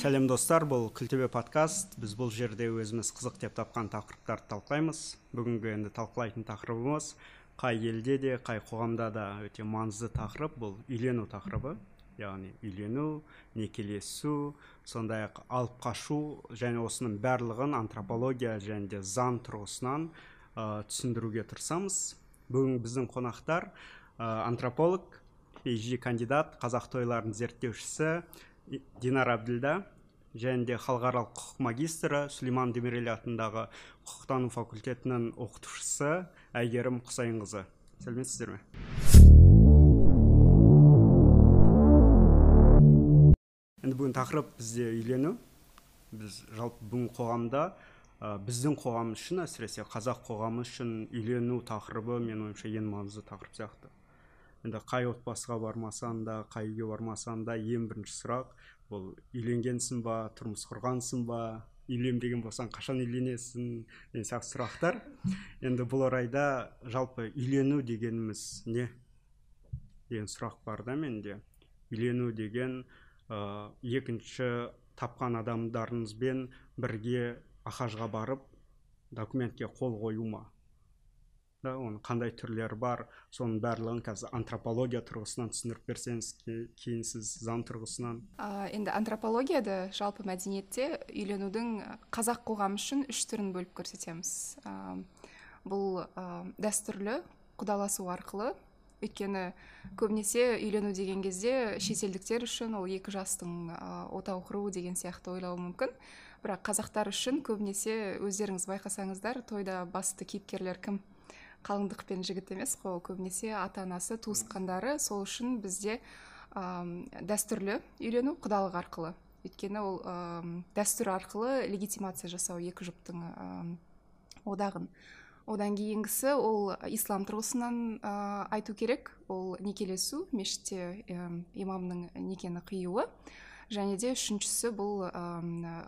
сәлем достар бұл күлтөбе подкаст. Біз бұл жерде өзіміз қызық деп тапқан тақырыптарды талқылаймыз. Бүгінгі енді талқылайтын тақырыбымыз қай елде де қай қоғамда да өте маңызды тақырып. Бұл үйлену тақырыбы яғни үйлену некелесу сондай ақ алып қашу және осының барлығын антропология және де заң тұрғысынан ә, түсіндіруге тырысамыз. Бүгін біздің қонақтар ә, антрополог phd кандидат қазақ тойларын зерттеушісі динар әбділда және де халықаралық құқық магистрі сүлейман демирель атындағы құқықтану факультетінің оқытушысы әйгерім құсайынқызы. Сәлеметсіздер ме? Енді бүгін тақырып бізде үйлену. Біз жалпы бүгін қоғамда біздің қоғам үшін әсіресе қазақ қоғамы үшін үйлену тақырыбы менің ойымша ең маңызды тақырып сияқты. Енді қай отбасыға бармасаң да қай үйге бармасаң да ең бірінші сұрақ бұл үйленгенсің ба тұрмыс құрғансың ба үйленбеген болсаң қашан үйленесің деген сияқты сұрақтар. Енді бұл орайда жалпы үйлену дегеніміз не деген сұрақ бар да менде. Үйлену деген ә, екінші тапқан адамдарыңызбен бірге ахажға барып документке қол қою ма? Да оның қандай түрлері бар соның барлығын қазір антропология тұрғысынан түсіндіріп берсеңіз кейін сіз заң тұрғысынан. Ә, енді антропологияда жалпы мәдениетте үйленудің қазақ қоғамы үшін үш түрін бөліп көрсетеміз. Ә, бұл ә, дәстүрлі құдаласу арқылы өйткені көбінесе үйлену деген кезде шетелдіктер үшін ол екі жастың отау құру деген сияқты ойлауы мүмкін. Бірақ қазақтар үшін көбінесе өздеріңіз байқасаңыздар тойда басты кейіпкерлер кім? Қалыңдық пен жігіт емес қой ол көбінесе ата анасы туысқандары. Сол үшін бізде ә, дәстүрлі үйлену құдалық арқылы. Өйткені ол ә, дәстүр арқылы легитимация жасау екі жұптың ә, одағын. Одан кейінгісі ол ислам тұрғысынан ә, айту керек. Ол некелесу мешітте ә, имамның некені қиюы. Және де үшіншісі бұл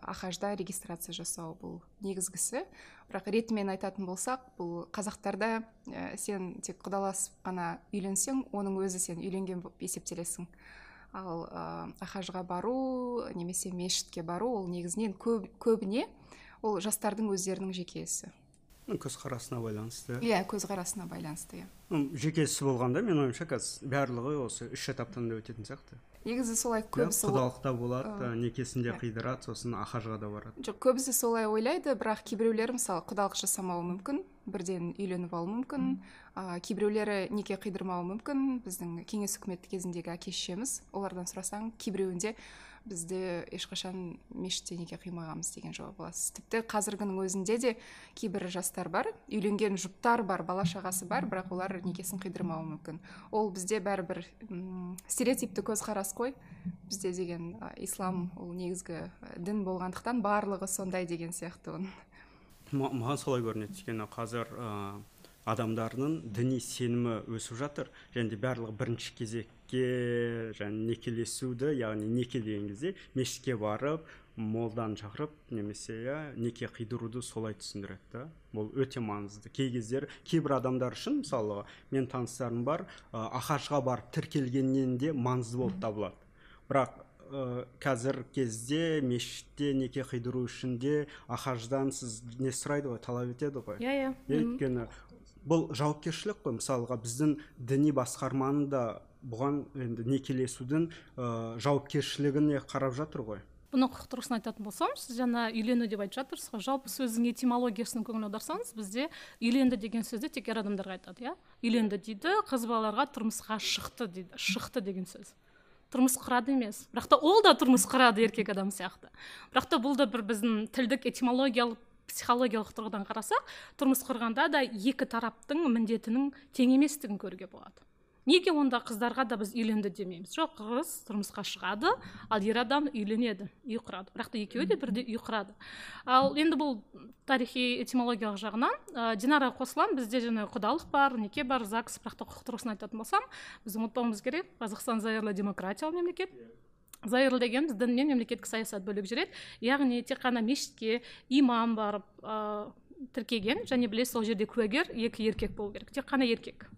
ахажда регистрация жасау бұл негізгісі бірақ ретімен айтатын болсақ бұл қазақтарда ә, сен тек құдаласып қана үйленсең оның өзі сен үйленген болып есептелесің ал ә, ахажға бару немесе мешітке бару ол негізінен көп, көбіне ол жастардың өздерінің жеке ісі көзқарасына байланысты. Иә көзқарасына байланысты иә. Жеке ісі болғанда менің ойымша қазір барлығы осы үш этаптан да өтетін сияқты. Негізі солай көбісі құдалықта болады некесінде иә. қидырады сосын ахажға да барады. Жоқ көбісі солай ойлайды бірақ кейбіреулер мысалы құдалық жасамауы мүмкін бірден үйленіп алуы мүмкін ә, кейбіреулері неке қидырмауы мүмкін біздің кеңес үкіметі кезіндегі әке шешеміз олардан сұрасаң кейбіреуінде бізде ешқашан мешітте неке қимағанбыз деген жауап аласыз. Тіпті қазіргінің өзінде де кейбір жастар бар үйленген жұптар бар бала шағасы бар бірақ олар некесін қидырмауы мүмкін. Ол бізде бәрібір стереотипті көзқарас қой. Бізде деген ислам ол негізгі дін болғандықтан барлығы сондай деген сияқты оның. Маған солай көрінеді. Өйткені қазір адамдардың діни сенімі өсіп жатыр. Және де барлығы бірінші кезекке және некелесуді яғни неке деген кезде мешітке барып молданы шақырып немесе иә неке қидыруды солай түсіндіреді да. Бұл өте маңызды. Кей кездері кейбір адамдар үшін мысалы мен таныстарым бар ә, ахажға барып тіркелгеннен де маңызды болып табылады. Бірақ ә, қазір кезде мешітте неке қидыру үшін де ахаждан сіз не сұрайды ғой талап етеді ғой? Иә иә. Өйткені бұл жауапкершілік қой. Мысалға біздің діни басқарманы да бұған енді некелесудің ә, жауапкершілігіне қарап жатыр ғой. Бұны құқық тұрғысынан айтатын болсам сіз жаңа үйлену деп айтып жатырсыз ғой. Жалпы сөздің этимологиясына көңіл аударсаңыз бізде үйленді деген сөзді тек ер адамдарға айтады иә? Үйленді дейді қыз балаларға тұрмысқа шықты дейді шықты деген сөз. Тұрмыс құрады емес. Бірақ та ол да тұрмыс құрады еркек адам сияқты. Бірақ та бұл да бір біздің тілдік этимологиялық психологиялық тұрғыдан қарасақ тұрмыс құрғанда да екі тараптың міндетінің тең еместігін көруге болады. Неге онда қыздарға да біз үйленді демейміз? Жоқ қыз тұрмысқа шығады ал ер адам үйленеді үй құрады. Бірақ та екеуі де бірдей үй құрады. Ал енді бұл тарихи этимологиялық жағынан ә, динараға қосыламын бізде жаңағы құдалық бар неке бар загс бірақ та құқық тұрғысынан айтатын болсам біз ұмытпауымыз керек. Қазақстан зайырлы демократиялы мемлекет. Зайырлы дегеніміз дін мен мемлекеттік саясат бөлек жүреді. Яғни тек қана мешітке имам барып ә, тіркеген және білесіз ол жерде куәгер екі еркек болу керек тек қана еркек.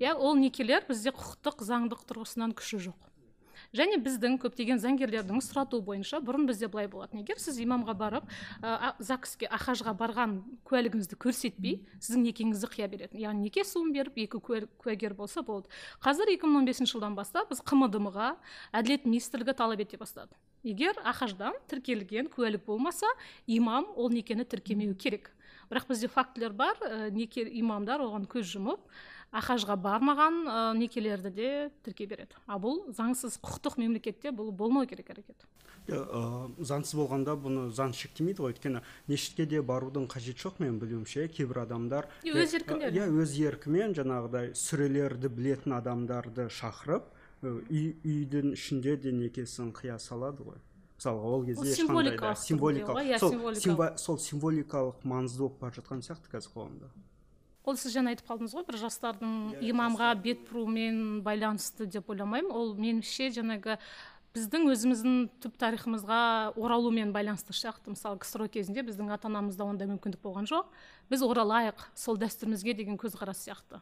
Иә ол некелер бізде құқықтық заңдық тұрғысынан күші жоқ. Және біздің көптеген заңгерлердің сұратуы бойынша бұрын бізде былай болатын. Егер сіз имамға барып ә, загске ахажға барған куәлігіңізді көрсетпей сіздің некеңізді қия беретін. Яғни неке суын беріп екі куәгер болса болды. Қазір 2015 жылдан бастап біз қмдм ға әділет министрлігі талап ете бастады. Егер ахаждан тіркелген куәлік болмаса имам ол некені тіркемеуі керек. Бірақ бізде фактілер бар ә, неке имамдар оған көз жұмып ахажға бармаған ә, некелерді де тіркей береді. А бұл заңсыз құқықтық мемлекетте бұл болмау керек әрекет. Ә, заңсыз болғанда бұны заң шектемейді ғой. Өйткені мешітке де барудың қажеті жоқ менің білуімше. Кейбір адамдар өз еркінде иә өз еркімен жаңағыдай сүрелерді білетін адамдарды шақырып үй үйдің ішінде де некесін қия салады ғой. Мысалға ол кезде ешқандай да символикалық сол, сол символикалық маңызды болып бара жатқан сияқты қазір қоғамда. Ол сіз жаңа айтып қалдыңыз ғой бір жастардың имамға бет бұрумен байланысты деп ойламаймын. Ол меніңше жаңағы біздің өзіміздің түп тарихымызға оралумен байланысты сияқты мысалы ксро кезінде біздің ата анамызда ондай мүмкіндік болған жоқ. Біз оралайық сол дәстүрімізге деген көзқарас сияқты.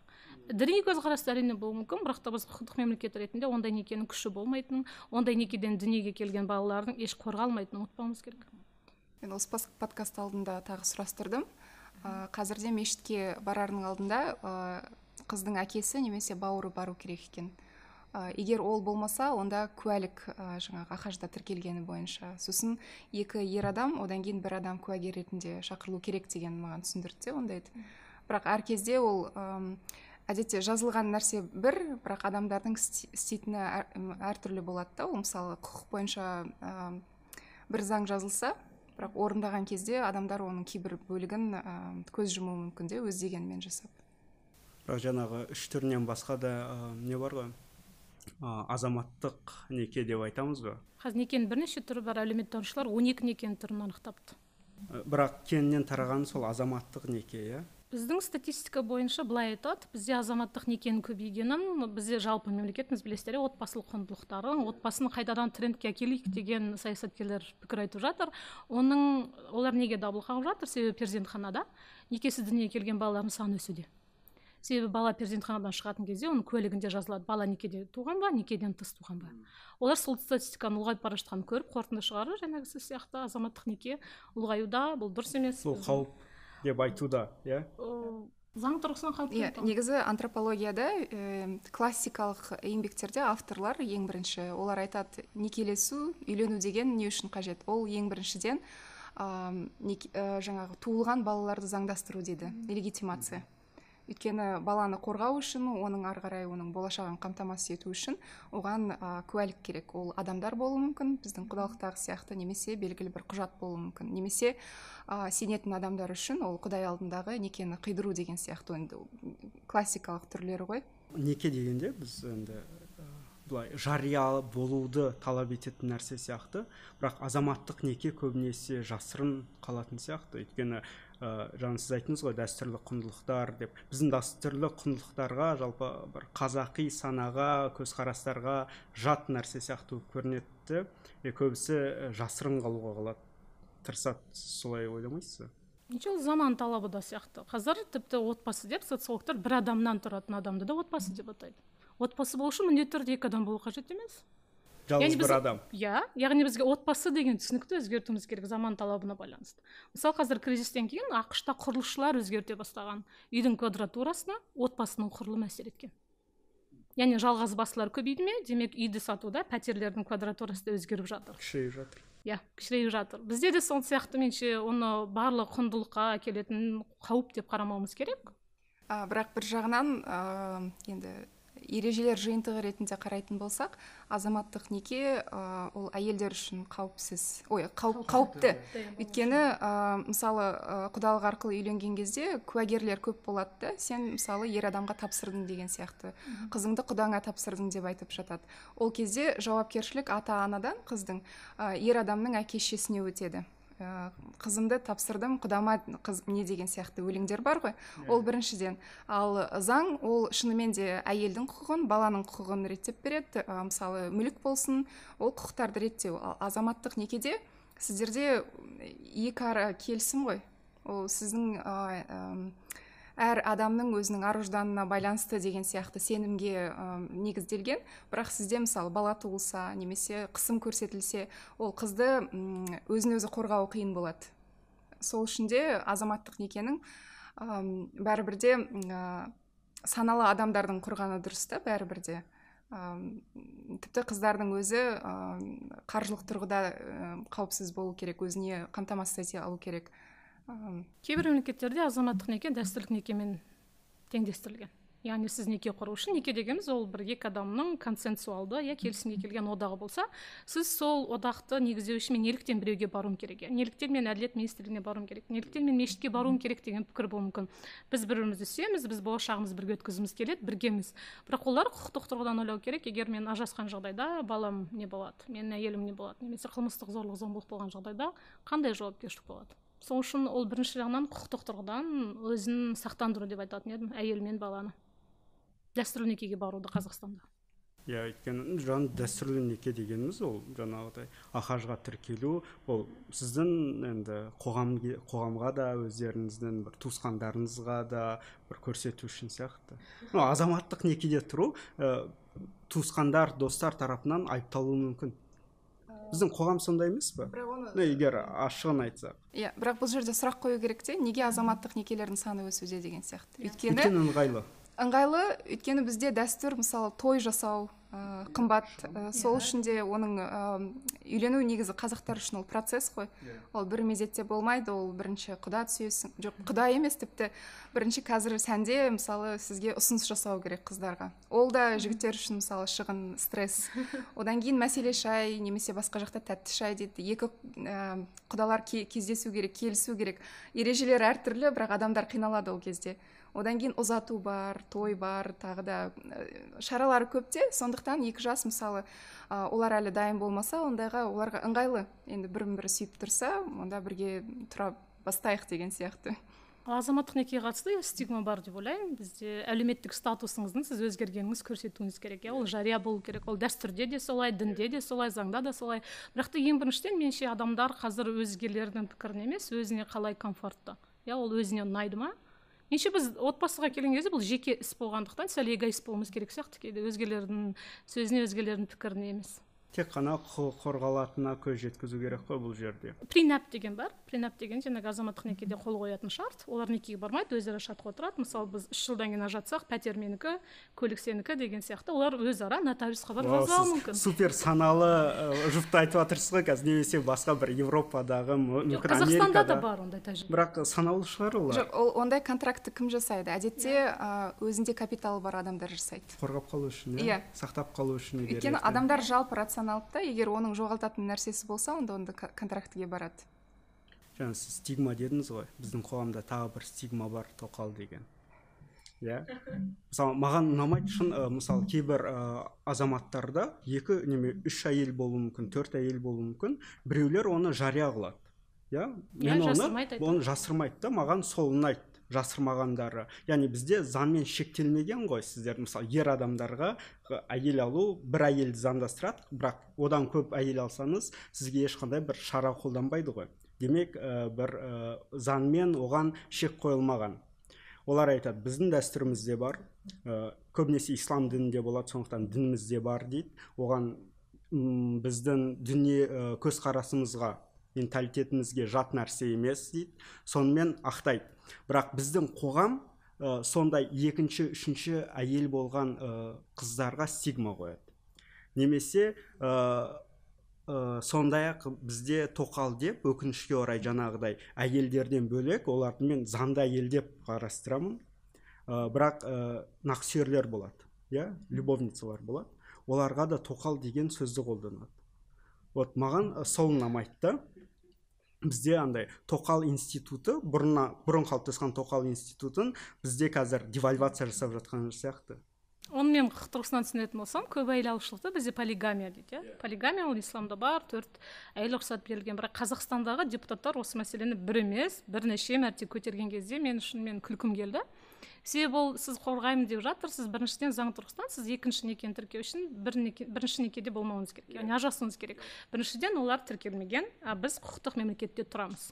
Діни көзқарас әрине болуы мүмкін бірақ та біз құқықтық мемлекет ретінде ондай некенің күші болмайтынын ондай некеден дүниеге келген балалардың еш қорғалмайтынын ұмытпауымыз керек. Мен осы подкаст алдында тағы сұрастырдым. Ә, қазірде мешітке барардың алдында ә, қыздың әкесі немесе бауыры бару керек екен. Ә, егер ол болмаса онда куәлік ә, жаңағы ахажда тіркелгені бойынша. Сосын екі ер адам одан кейін бір адам куәгер ретінде шақырылу керек деген маған түсіндірді де ондайды бірақ әр кезде ол әдетте жазылған нәрсе бір бірақ адамдардың істейтіні әртүрлі болады да. Ол мысалы құқық бойынша ә, бір заң жазылса бірақ орындаған кезде адамдар оның кейбір бөлігін ә, көз жұмуы мүмкін де өз дегенімен жасап. Бірақ жаңағы үш түрінен басқа да ә, не бар ғой? Ә, азаматтық неке деп айтамыз ғой. Қазір некенің бірнеше түрі бар әлеуметтанушылар он екі некенің түрін анықтапты. Бірақ кеңінен тарағаны сол азаматтық неке иә? Біздің статистика бойынша былай айтады. Бізде азаматтық некенің көбейгенін бізде жалпы мемлекетіміз білесіздер отбасылық құндылықтары отбасын қайтадан трендке әкелейік деген саясаткерлер пікір айтып жатыр. Оның олар неге дабыл қағып жатыр? Себебі перзентханада некесіз дүниеге келген балалардың саны өсуде. Себебі бала перзентханадан шығатын кезде оның куәлігінде жазылады. Бала некеде туған ба некеден тыс туған ба? Олар сол статистиканың ұлғайып бара жатқанын көріп қорытынды шығарып жаңағы сіз сияқты азаматтық неке ұлғаюда бұл дұрыс емес. Бұл қауіп. Деп айтуда иә заң тұрғысынан қауіпті иә негізі антропологияда ә, классикалық еңбектерде авторлар ең бірінші олар айтады некелесу үйлену деген не үшін қажет? Ол ең біріншіден ә, жаңағы туылған балаларды заңдастыру дейді легитимация. Өйткені баланы қорғау үшін оның ары қарай оның болашағын қамтамасыз ету үшін оған ә, куәлік керек. Ол адамдар болуы мүмкін біздің құдалықтағы сияқты немесе белгілі бір құжат болуы мүмкін. Немесе ә, сенетін адамдар үшін ол құдай алдындағы некені қидыру деген сияқты енді классикалық түрлері ғой. Неке дегенде біз енді былай жария болуды талап ететін нәрсе сияқты. Бірақ азаматтық неке көбінесе жасырын қалатын сияқты. Өйткені ә, жаңа сіз айттыңыз ғой дәстүрлі құндылықтар деп. Біздің дәстүрлі құндылықтарға жалпы бір қазақи санаға көзқарастарға жат нәрсе сияқты болып көрінеді. Де көбісі жасырын қалуға қалады. Тырысады солай ойламайсыз ба? Ничего заман талабы да сияқты. Қазір тіпті отбасы деп социологтар бір адамнан тұратын адамды да отбасы деп атайды. Отбасы болу үшін міндетті түрде екі адам болу қажет емес. Жалғыз бір адам. иә яғни бізге отбасы деген түсінікті өзгертуіміз керек заман талабына байланысты. Мысалы қазір кризистен кейін ақш та құрылысшылар өзгерте бастаған. Үйдің квадратурасына отбасының құрылымы әсер еткен. Яғни жалғыз басылар көбейді ме? Демек үйді сатуда пәтерлердің квадратурасы да өзгеріп жатыр. Кішірейіп жатыр. Иә кішірейіп жатыр. Бізде де сол сияқты менше оны барлық құндылыққа әкелетін қауіп деп қарамауымыз керек. А, бірақ бір жағынан ә, енді ережелер жиынтығы ретінде қарайтын болсақ азаматтық неке ә, ол әйелдер үшін қауіпсіз ой қауіп, қауіпті. Өйткені ә, мысалы ә, құдалық арқылы үйленген кезде куәгерлер көп болады да сен мысалы ер адамға тапсырдың деген сияқты. Қызыңды құдаңа тапсырдың деп айтып жатады. Ол кезде жауапкершілік ата анадан қыздың ә, ер адамның әке шешесіне өтеді. Қызымды тапсырдым. Құдама қыз не деген сияқты өлеңдер бар ғой. Ол біріншіден. Ал заң ол шынымен де әйелдің құқығын баланың құқығын реттеп береді. Ә, мысалы мүлік болсын ол құқықтарды реттеу. Ал азаматтық некеде сіздерде екі ара келісім ғой. Ол сіздің ә, әр адамның өзінің ар ұжданына байланысты деген сияқты сенімге ә, негізделген. Бірақ сізде мысалы бала туылса немесе қысым көрсетілсе ол қызды өзін өзі қорғау қиын болады. Сол үшін де азаматтық некенің ә, бәрібір де саналы адамдардың құрғаны дұрыс та бәрібір де. Тіпті қыздардың өзі қаржылық тұрғыда қауіпсіз болу керек өзіне қамтамасыз ете алу керек. Кейбір мемлекеттерде азаматтық неке дәстүрлік некемен теңдестірілген. Яғни сіз неке құру үшін неке дегеніміз ол бір екі адамның консенсуалды иә келісімге келген одағы болса сіз сол одақты негіздеу үшін мен неліктен біреуге баруым керек иә? Неліктен мен әділет министрлігіне баруым керек неліктен мен мешітке баруым керек деген пікір болуы мүмкін. Біз бір бірімізді сүйеміз біз болашағымызды бірге өткізгіміз келеді біргеміз. Бірақ олар құқықтық тұрғыдан ойлау керек егер мен ажырасқан жағдайда балам не болады менің әйелім не болады немесе қылмыстық зорлық зомбылық болған жағдайда қандай жауапкершілік болады? Сол үшін ол бірінші жағынан құқықтық тұрғыдан өзін сақтандыру деп айтатын едім әйел мен баланы. Дәстүрлі некеге баруды қазақстанда. Иә өйткені жаңа дәстүрлі неке дегеніміз ол жаңағыдай ахажға тіркелу ол сіздің енді қоғам қоғамға да өздеріңіздің бір туысқандарыңызға да бір көрсету үшін сияқты. Азаматтық некеде тұру ә, туысқандар достар тарапынан айыпталуы мүмкін. Біздің қоғам сондай емес па бірақ оны егер ашығын айтсақ. Иә бірақ бұл жерде сұрақ қою керек те неге азаматтық некелердің саны өсуде деген сияқты. Өйткені өйткені ыңғайлы. ыңғайлы өйткені бізде дәстүр мысалы той жасау ә, қымбат ә, сол үшін де оның ә, үйлену негізі қазақтар үшін ол процесс қой. Иә. ол бір мезетте болмайды ол бірінші құда түсесің. Жоқ құда емес тіпті бірінші қазір сәнде мысалы сізге ұсыныс жасау керек қыздарға. Ол да жігіттер үшін мысалы шығын стресс. Одан кейін мәселе шай немесе басқа жақта тәтті шай дейді. Екі ә, құдалар кездесу керек келісу керек. Ережелер әртүрлі бірақ адамдар қиналады ол кезде. Одан кейін ұзату бар той бар тағы да шаралар көп те. Сондықтан екі жас мысалы ә, олар әлі дайын болмаса ондайға оларға ыңғайлы енді бірін бірі сүйіп тұрса онда бірге тұра бастайық деген сияқты. Азаматтық некеге қатысты стигма бар деп ойлаймын. Бізде әлеуметтік статусыңыздың сіз өзгергеніңіз көрсетуіңіз керек иә. Ол жария болу керек ол дәстүрде де солай дінде де солай заңда да солай. Бірақ та ең біріншіден меніңше адамдар қазір өзгелердің пікірін емес өзіне қалай комфортты. Иә ол өзіне ұнайды ма? Меніңше біз отбасыға келген кезде бұл жеке іс болғандықтан сәл эгоист болуымыз керек сияқты кейде. Өзгелердің сөзіне өзгелердің пікіріне емес. Тек қана құқығы қорғалатынына көз жеткізу керек қой бұл жерде. Принап деген бар. Принап деген жаңағы азаматтық некеде қол қоятын шарт. Олар некеге бармайды өздері шартқа отырады. Мысалы біз үш жылдан кейін ажыратсақ пәтер менікі көлік сенікі деген сияқты. Олар өзара нотариусқа барып жаза мүмкін. супер саналы жұпты айтып жатырсыз ғой. Қазір немесе басқа бір европадағы мүмкін қазақстанда да бар ондай тәжірибе. Бірақ санаулы шығар олар. Жоқ ол ондай контрактты кім жасайды? Әдетте өзінде капиталы бар адамдар жасайды. Қорғап қалу үшін иә? Сақтап қалу үшін өйткені адамдар жалпы рационалды да егер оның жоғалтатын нәрсесі болса онда онда контрактіге барады. Жаңа сіз стигма дедіңіз ғой біздің қоғамда тағы бір стигма бар тоқал деген. Иә? Мысалы маған ұнамайды шын ә, мысалы кейбір ә, азаматтарда екі неме үш әйел болуы мүмкін төрт әйел болуы мүмкін біреулер оны жария қылады. Иә? Мен оны оны жасырмайды да маған сол ұнайды. Жасырмағандары. Яғни бізде заңмен шектелмеген ғой сіздер. Мысалы ер адамдарға әйел алу бір әйелді заңдастырады бірақ одан көп әйел алсаңыз сізге ешқандай бір шара қолданбайды ғой. Демек ә, бір ә, заңмен оған шек қойылмаған. Олар айтады біздің дәстүрімізде бар ә, көбінесе ислам дінінде болады сондықтан дінімізде бар дейді. Оған біздің дүние көзқарасымызға менталитетімізге жат нәрсе емес дейді. Сонымен ақтайды. Бірақ біздің қоғам ә, сондай екінші үшінші әйел болған ә, қыздарға стигма қояды. Немесе ә, сондай ақ бізде тоқал деп өкінішке орай жаңағыдай әйелдерден бөлек оларды мен заңды әйел деп қарастырамын. Ә, бірақ ә, нақсүйерлер болады иә любовницалар болады. Оларға да тоқал деген сөзді қолданады. Вот маған сол ұнамайды да. Бізде андай тоқал институты бұрына бұрын қалыптасқан тоқал институтын бізде қазір девальвация жасап жатқан сияқты. Оны мен құқық тұрғысынан түсінетін болсам көп әйел алушылықты бізде полигамия дейді иә. Полигамия ол исламда бар төрт әйел рұқсат берілген. Бірақ қазақстандағы депутаттар осы мәселені бір емес бірнеше мәрте көтерген кезде мен үшін мен күлкім келді. Себебі ол сіз қорғаймын деп жатырсыз біріншіден заң тұрғысынан сіз екінші некені тіркеу үшін бір неке, бірінші некеде болмауыңыз керек. Яғни ажырасуыңыз керек. Біріншіден олар тіркелмеген а біз құқықтық мемлекетте тұрамыз.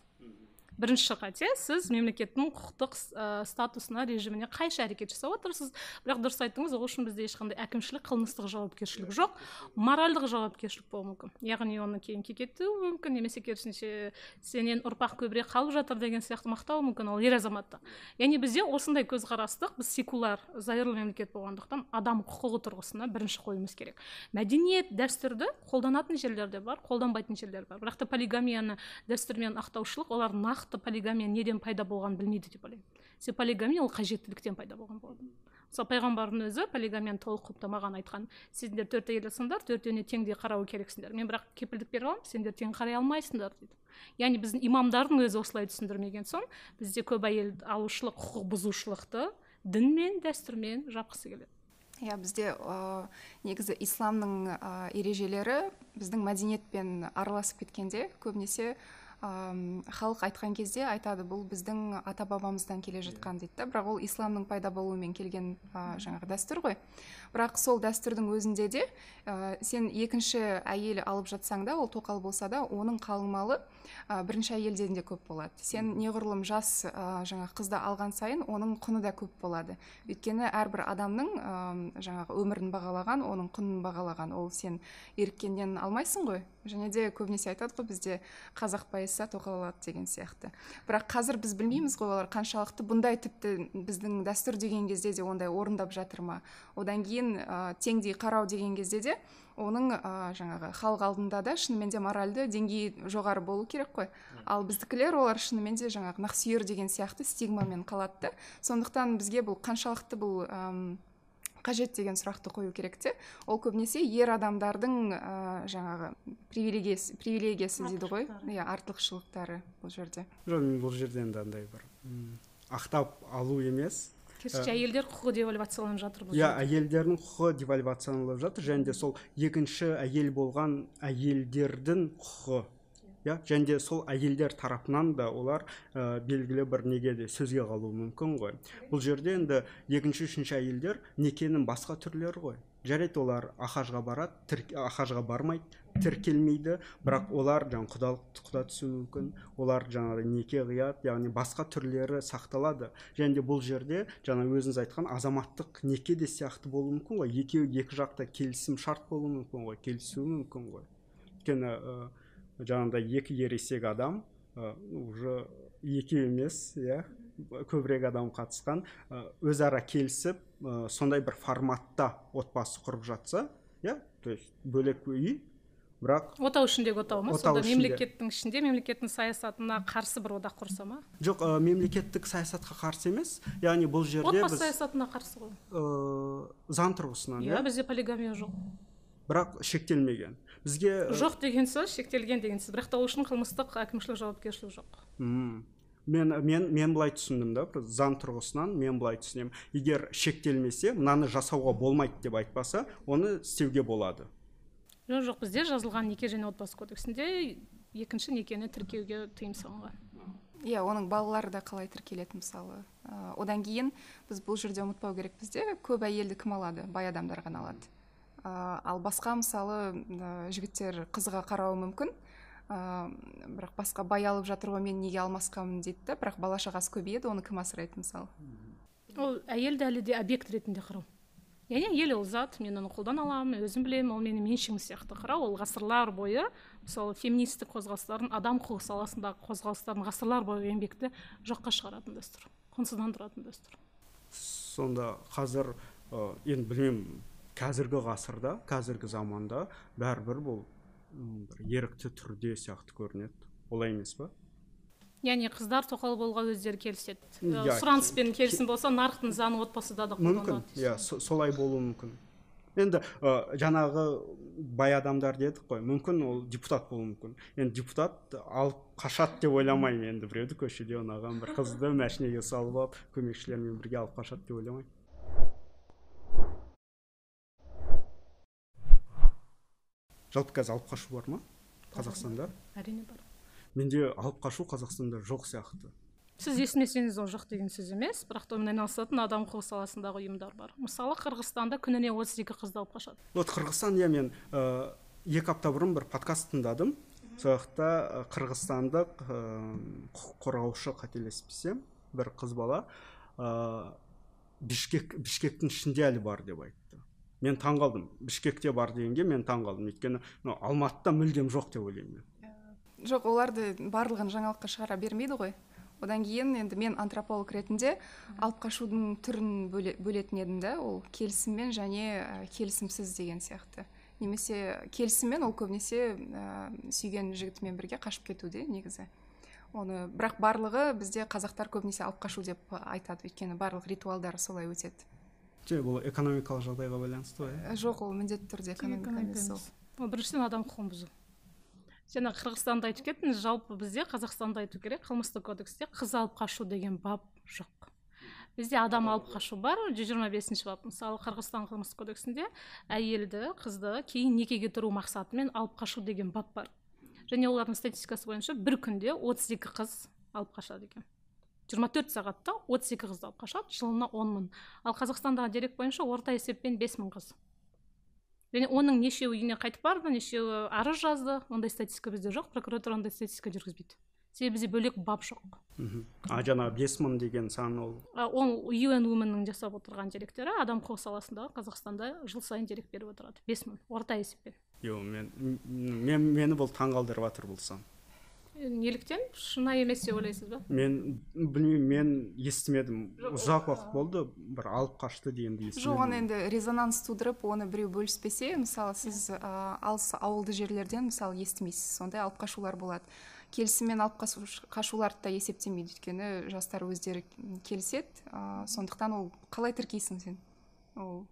Бірінші қате сіз мемлекеттің құқықтық ә, статусына режиміне қайшы әрекет жасап отырсыз. Бірақ дұрыс айттыңыз ол үшін бізде ешқандай әкімшілік қылмыстық жауапкершілік жоқ моральдық жауапкершілік болуы мүмкін. Яғни оны кейін кекетуі мүмкін немесе керісінше сенен ұрпақ көбірек қалып жатыр деген сияқты мақтауы мүмкін ол ер азаматты. Яғни бізде осындай көзқарастық біз секуляр зайырлы мемлекет болғандықтан адам құқығы тұрғысына бірінші қоюымыз керек. Мәдениет дәстүрді қолданатын жерлер де бар қолданбайтын жерлер бар. Бірақ та полигамияны дәстүр ақтаушылық олар нақты полигамия неден пайда болғанын білмейді деп ойлаймын. Себебі полигамия ол қажеттіліктен пайда болған болады мысалы пайғамбардың өзі полигамияны толық құптамаған айтқан. Сендер төрт әйел алсаңдар төртеуіне теңдей қарау керексіңдер. Мен бірақ кепілдік бере аламын сендер тең қарай алмайсыңдар дейді яғни біздің имамдардың өзі осылай түсіндірмеген соң бізде көп әйел алушылық құқық бұзушылықты дін мен дәстүрмен жапқысы келеді. Иә бізде ә, негізі исламның ә, ережелері біздің мәдениетпен араласып кеткенде көбінесе халық айтқан кезде айтады бұл біздің ата бабамыздан келе жатқан дейді да бірақ ол исламның пайда болуымен келген ә, жаңағы дәстүр ғой. Бірақ сол дәстүрдің өзінде де ә, сен екінші әйел алып жатсаң да ол тоқал болса да оның қалыңмалы ә, бірінші әйелден де көп болады. Сен неғұрлым жас ә, жаңағы қызды алған сайын оның құны да көп болады. Өйткені әрбір адамның ә, жаңағы өмірін бағалаған оның құнын бағалаған. Ол сен еріккеннен алмайсың ғой. Және де көбінесе айтады ғой бізде қазақ байыса тоқал алады деген сияқты. Бірақ қазір біз білмейміз ғой олар қаншалықты бұндай тіпті біздің дәстүр деген кезде де ондай орындап жатыр ма. Одан кейін ә, теңдей қарау деген кезде де оның ә, жаңағы халық алдында да шынымен де моральды деңгейі жоғары болу керек қой. Ал біздікілер олар шынымен де жаңағы нақсүйер деген сияқты стигмамен қалады да. Сондықтан бізге бұл қаншалықты бұл қажет деген сұрақты қою керек те. Ол көбінесе ер адамдардың ә, жаңағы привилегиясы привилегиясы дейді ғой. Иә артықшылықтары бұл жерде. Жоқ мен бұл жерде енді андай бір ақтап алу емес. Керісінше әйелдер құқығы девальвацияланып жатыр бұл иә әйелдердің құқығы девальвацияланып жатыр және де сол екінші әйел болған әйелдердің құқығы. Иә және де сол әйелдер тарапынан да олар ә, белгілі бір неге де сөзге қалуы мүмкін ғой. Бұл жерде енді екінші үшінші әйелдер некенің басқа түрлері ғой. Жарайды олар ахажға барады тір, ахажға бармайды тіркелмейді. Бірақ олар жаңағы құдалық құда түсуі мүмкін. Олар жаңағы неке қияды яғни басқа түрлері сақталады. Және де бұл жерде жаңа өзіңіз айтқан азаматтық неке де сияқты болуы мүмкін ғой. Екеуі екі жақта келісім шарт болуы мүмкін ғой келісуі мүмкін ғой. Өйткені жаңағыдай екі ересек адам уже екеу емес иә көбірек адам қатысқан. Өзара келісіп сондай бір форматта отбасы құрып жатса иә то есть бөлек үй бірақ отау ішіндегі отау ма? Сонда мемлекеттің ішінде мемлекеттің саясатына қарсы бір одақ құрса ма? Жоқ ә, мемлекеттік саясатқа қарсы емес. Яғни бұл жерде отбасы саясатына қарсы ғой. ә, заң тұрғысынан иә. бізде полигамия жоқ. Бірақ шектелмеген. Бізге жоқ деген сөз шектелген деген сөз. Бірақ та ол үшін қылмыстық әкімшілік жауапкершілік жоқ. Мм. Мен мен мен былай түсіндім да заң тұрғысынан мен былай түсінемін. Егер шектелмесе мынаны жасауға болмайды деп айтпаса оны істеуге болады. Жоқ жоқ бізде жазылған неке және отбасы кодексінде екінші некені тіркеуге тыйым салынған. Иә оның балалары да қалай тіркеледі мысалы? Ә, одан кейін біз бұл жерде ұмытпау керекпіз де көп әйелді кім алады? Бай адамдар ғана алады. Ә, ал басқа мысалы ә, жігіттер қызға қарауы мүмкін. Ә, бірақ басқа бай алып жатыр ғой мен неге алмасқамын дейді да бірақ бала шағасы көбейеді оны кім асырайды мысалы? Ол әйелді әлі де объект ретінде қарау. Яғни әйел ол зат мен оны қолдана аламын өзім білемін ол менің меншігім сияқты қарау. Ол ғасырлар бойы мысалы феминистік қозғалыстардың адам құқығы саласындағы қозғалыстардың ғасырлар бойы еңбекті жоққа шығаратын дәстүр құнсыздандыратын дәстүр. Сонда қазір ә, енді білмеймін қазіргі ғасырда қазіргі заманда бәрібір бұл бір ерікті түрде сияқты көрінеді. Олай емес па яғни қыздар тоқал болуға өздері келіседі. Иә, сұраныспен келісім болса нарықтың заңы отбасыда да мүмкін иә солай болуы мүмкін. Енді ә, жаңағы бай адамдар дедік қой мүмкін ол депутат болуы мүмкін. Енді депутат алып қашады деп ойламаймын. Енді біреуді көшеде ұнаған бір қызды машинеге салып алып көмекшілерімен бірге алып қашады деп ойламаймын. Жалпы қазір алып қашу бар ма? Қазақстанда? Әрине бар. Менде алып қашу қазақстанда жоқ сияқты. Сіз естімесеңіз ол жоқ деген сөз емес бірақ та онымен айналысатын адам құқығы саласындағы ұйымдар бар. Мысалы қырғызстанда күніне отыз екі қызды алып қашады. Вот қырғызстан иә мен ә, екі апта бұрын бір подкаст тыңдадым. Сол жақта қырғызстандық ә, құқық қорғаушы қателеспесем бір қыз бала ә, бішкек бішкектің ішінде әлі бар деп айтты мен таң қалдым бішкекте бар дегенге мен таң қалдым өйткені мынау алматыда мүлдем жоқ деп ойлаймын мен. Жоқ оларды барлығын жаңалыққа шығара бермейді ғой. Одан кейін енді мен антрополог ретінде алып қашудың түрін бөле, бөлетін едім да ол келісіммен және ә, келісімсіз деген сияқты. Немесе келісіммен ол көбінесе ә, сүйген жігітімен бірге қашып кетуде негізі. Оны бірақ барлығы бізде қазақтар көбінесе алып қашу деп айтады. Өйткені барлық ритуалдар солай өтеді. Жоқ бұл экономикалық жағдайға байланысты ғой. Иә Ә, жоқ ол міндетті түрде экономика емес ол. Ол біріншіден адам құқығын бұзу. Жаңа қырғызстанды айтып кеттіңіз жалпы бізде қазақстанда айту керек қылмыстық кодексте қыз алып қашу деген бап жоқ. Бізде адам алып қашу бар жүз жиырма бесінші бап. Мысалы қырғызстан қылмыстық кодексінде әйелді қызды кейін некеге тұру мақсатымен алып қашу деген бап бар. Және олардың статистикасы бойынша бір күнде 32 қыз алып қашады екен. 24 сағатта 32 қызды алып қашады жылына 10 мың. Ал қазақстандағы дерек бойынша орта есеппен 5 мың қыз. Және оның нешеуі үйіне қайтып барды нешеуі арыз жазды. Ондай статистика бізде жоқ прокуратура ондай статистика жүргізбейді. Себебі бізде бөлек бап жоқ. Мхм. А жаңағы бес мың деген сан ол? Ол un womenнің жасап отырған деректері адам құқығы саласындағы қазақстанда жыл сайын дерек беріп отырады. Бес мың орта есеппен. Жоқ мен мен мені бұл таңғалдырып жатыр бұл сан. Неліктен шынайы емес деп ойлайсыз ба? Мен білмеймін мен естімедім. Ұзақ уақыт болды бір алып қашты дегенді жоқ оны естімедім енді резонанс тудырып оны біреу бөліспесе мысалы сіз ә, алыс ауылды жерлерден мысалы естімейсіз сондай алып қашулар болады. Келісіммен алып қашу- қашуларды да есептемейді өйткені жастар өздері келіседі ә, сондықтан ол қалай тіркейсің сен? Ол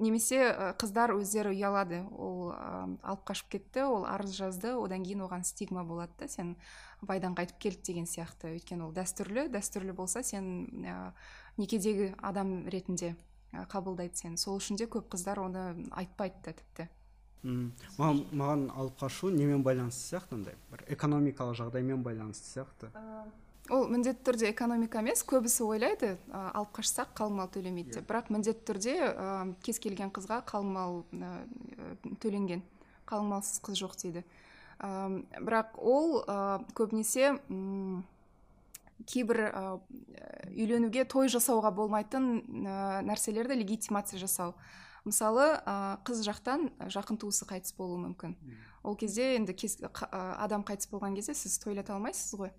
немесе ә, қыздар өздері ұялады. Ол ә, алып қашып кетті ол арыз жазды одан кейін оған стигма болады да сен байдан қайтып келді деген сияқты. Өйткені ол дәстүрлі дәстүрлі болса сен ә, некедегі адам ретінде қабылдайды сені. Сол үшін де көп қыздар оны айтпайды да тіпті. М. маған маған алып қашу немен байланысты сияқты андай? бір экономикалық жағдаймен байланысты сияқты? Ол міндетті түрде экономика емес көбісі ойлайды ә, алып қашсақ қалың мал төлемейді деп. Бірақ міндетті түрде ә, кез келген қызға қалың мал ә, төленген қалың малсыз қыз жоқ дейді. Ам, бірақ ол ә, көбінесе м, кейбір ә, үйленуге той жасауға болмайтын ә, нәрселерді легитимация жасау. Мысалы ә, қыз жақтан жақын туысы қайтыс болуы мүмкін. Ол кезде енді кез, ә, адам қайтыс болған кезде сіз тойлата алмайсыз ғой.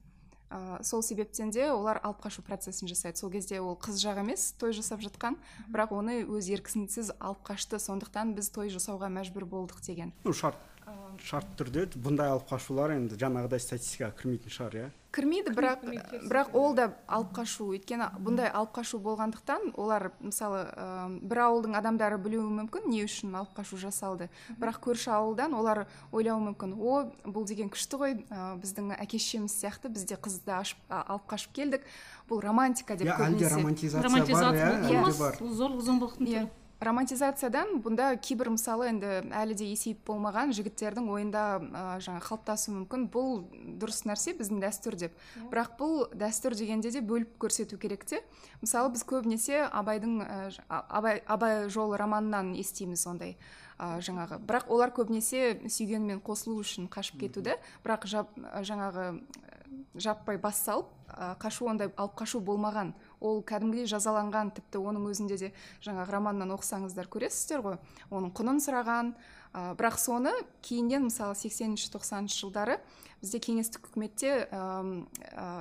Ә, сол себептен де олар алып қашу процесін жасайды. Сол кезде ол қыз жақ емес той жасап жатқан. Бірақ оны өз еркісінсіз алып қашты. Сондықтан біз той жасауға мәжбүр болдық деген. Ну шарт. Шарт түрде бұндай алып қашулар енді жаңағыдай статистикаға кірмейтін шығар иә? Кірмейді бірақ кірмейді, бірақ ол да алып қашу. Өйткені бұндай алып қашу болғандықтан олар мысалы ә, бір ауылдың адамдары білуі мүмкін не үшін алып қашу жасалды. Бірақ көрші ауылдан олар ойлауы мүмкін о бұл деген күшті ғой ә, біздің әке шешеміз сияқты біз де қызды ашып а, алып қашып келдік бұл романтика деп иә әлде көбінесе. романтизация бар романтизация иә зорлық зомбылықтың түрі. Романтизациядан бұнда кейбір мысалы енді әлі де есейіп болмаған жігіттердің ойында ә, жаңа қалыптасуы мүмкін. Бұл дұрыс нәрсе біздің дәстүр деп. Бірақ бұл дәстүр дегенде де бөліп көрсету керек те. Мысалы біз көбінесе абайдың ә, абай абай жолы романынан естиміз ондай ә, жаңағы. Бірақ олар көбінесе сүйгенімен қосылу үшін қашып кетуді. Бірақ жап, жаңағы жаппай бас салып ә, қашу ондай алып қашу болмаған ол кәдімгідей жазаланған тіпті оның өзінде де жаңағы романнан оқысаңыздар көресіздер ғой. Оның құнын сұраған. Ә, бірақ соны кейіннен мысалы 80-ші 90 жылдары бізде кеңестік үкіметте ә,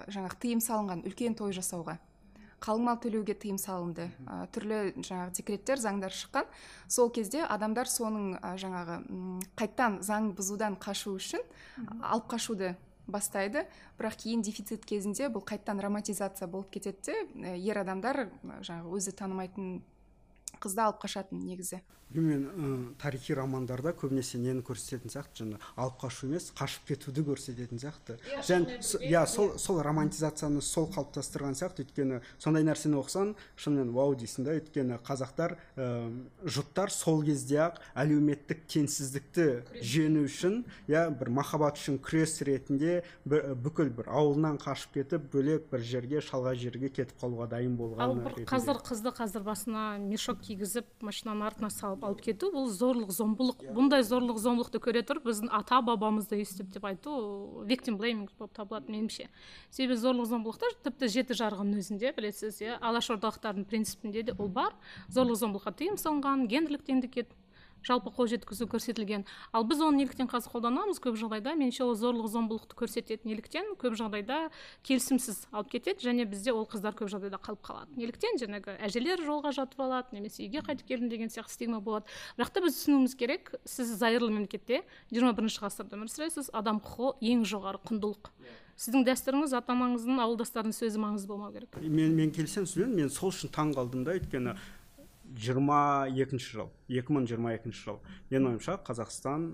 жаңағы тыйым салынған үлкен той жасауға қалың мал төлеуге тыйым салынды. Ә, түрлі жаңағы декреттер заңдар шыққан. Сол кезде адамдар соның ә, жаңағы қайттан заң бұзудан қашу үшін алып қашуды бастайды. Бірақ кейін дефицит кезінде бұл қайттан романтизация болып кетеді де ер адамдар жаңағы өзі танымайтын қызды алып қашатын негізі. Мен тарихи романдарда көбінесе нені көрсететін сияқты жаңа алып қашу емес қашып кетуді көрсететін сияқты. Және с- иә сол сол романтизацияны сол қалыптастырған сияқты. Өйткені сондай нәрсені оқысаң шынымен вау дейсің да. Өйткені қазақтар ә, жұттар сол кезде ақ әлеуметтік теңсіздікті жеңу үшін иә бір махаббат үшін күрес ретінде бір- бүкіл бір ауылынан қашып кетіп бөлек бір жерге шалғай жерге кетіп қалуға дайын ал болған бір ретінде. қазір қызды қазір басына мешок кигізіп машинаның артына салып алып кету бұл зорлық зомбылық. Бұндай зорлық зомбылықты көре тұрып біздің ата бабамызды өйстіп деп айту виктим блейминг болып табылады меніңше. Себебі зорлық зомбылықта тіпті жеті жарғының өзінде білесіз иә алашордалықтардың принципінде де ол бар. Зорлық зомбылыққа тыйым салынған гендерлік теңдікке жалпы қол жеткізу көрсетілген. Ал біз оны неліктен қазір қолданамыз? Көп жағдайда меніңше ол зорлық зомбылықты көрсетеді неліктен көп жағдайда келісімсіз алып кетеді және бізде ол қыздар көп жағдайда қалып қалады. Неліктен жаңағы әжелер жолға жатып алады немесе үйге қайтып келдім деген сияқты стигма болады. Бірақ та біз түсінуіміз керек сіз зайырлы мемлекетте жиырма бірінші ғасырда өмір сүресіз адам құқығы ең жоғары құндылық. Сіздің дәстүріңіз ата анаңыздың ауылдастарының сөзі маңызды болмау керек. Мен мен келісемін сізбен. Мен сол үшін таң қалдым да өйткені жиырма екінші жыл 2022 жыл менің ойымша қазақстан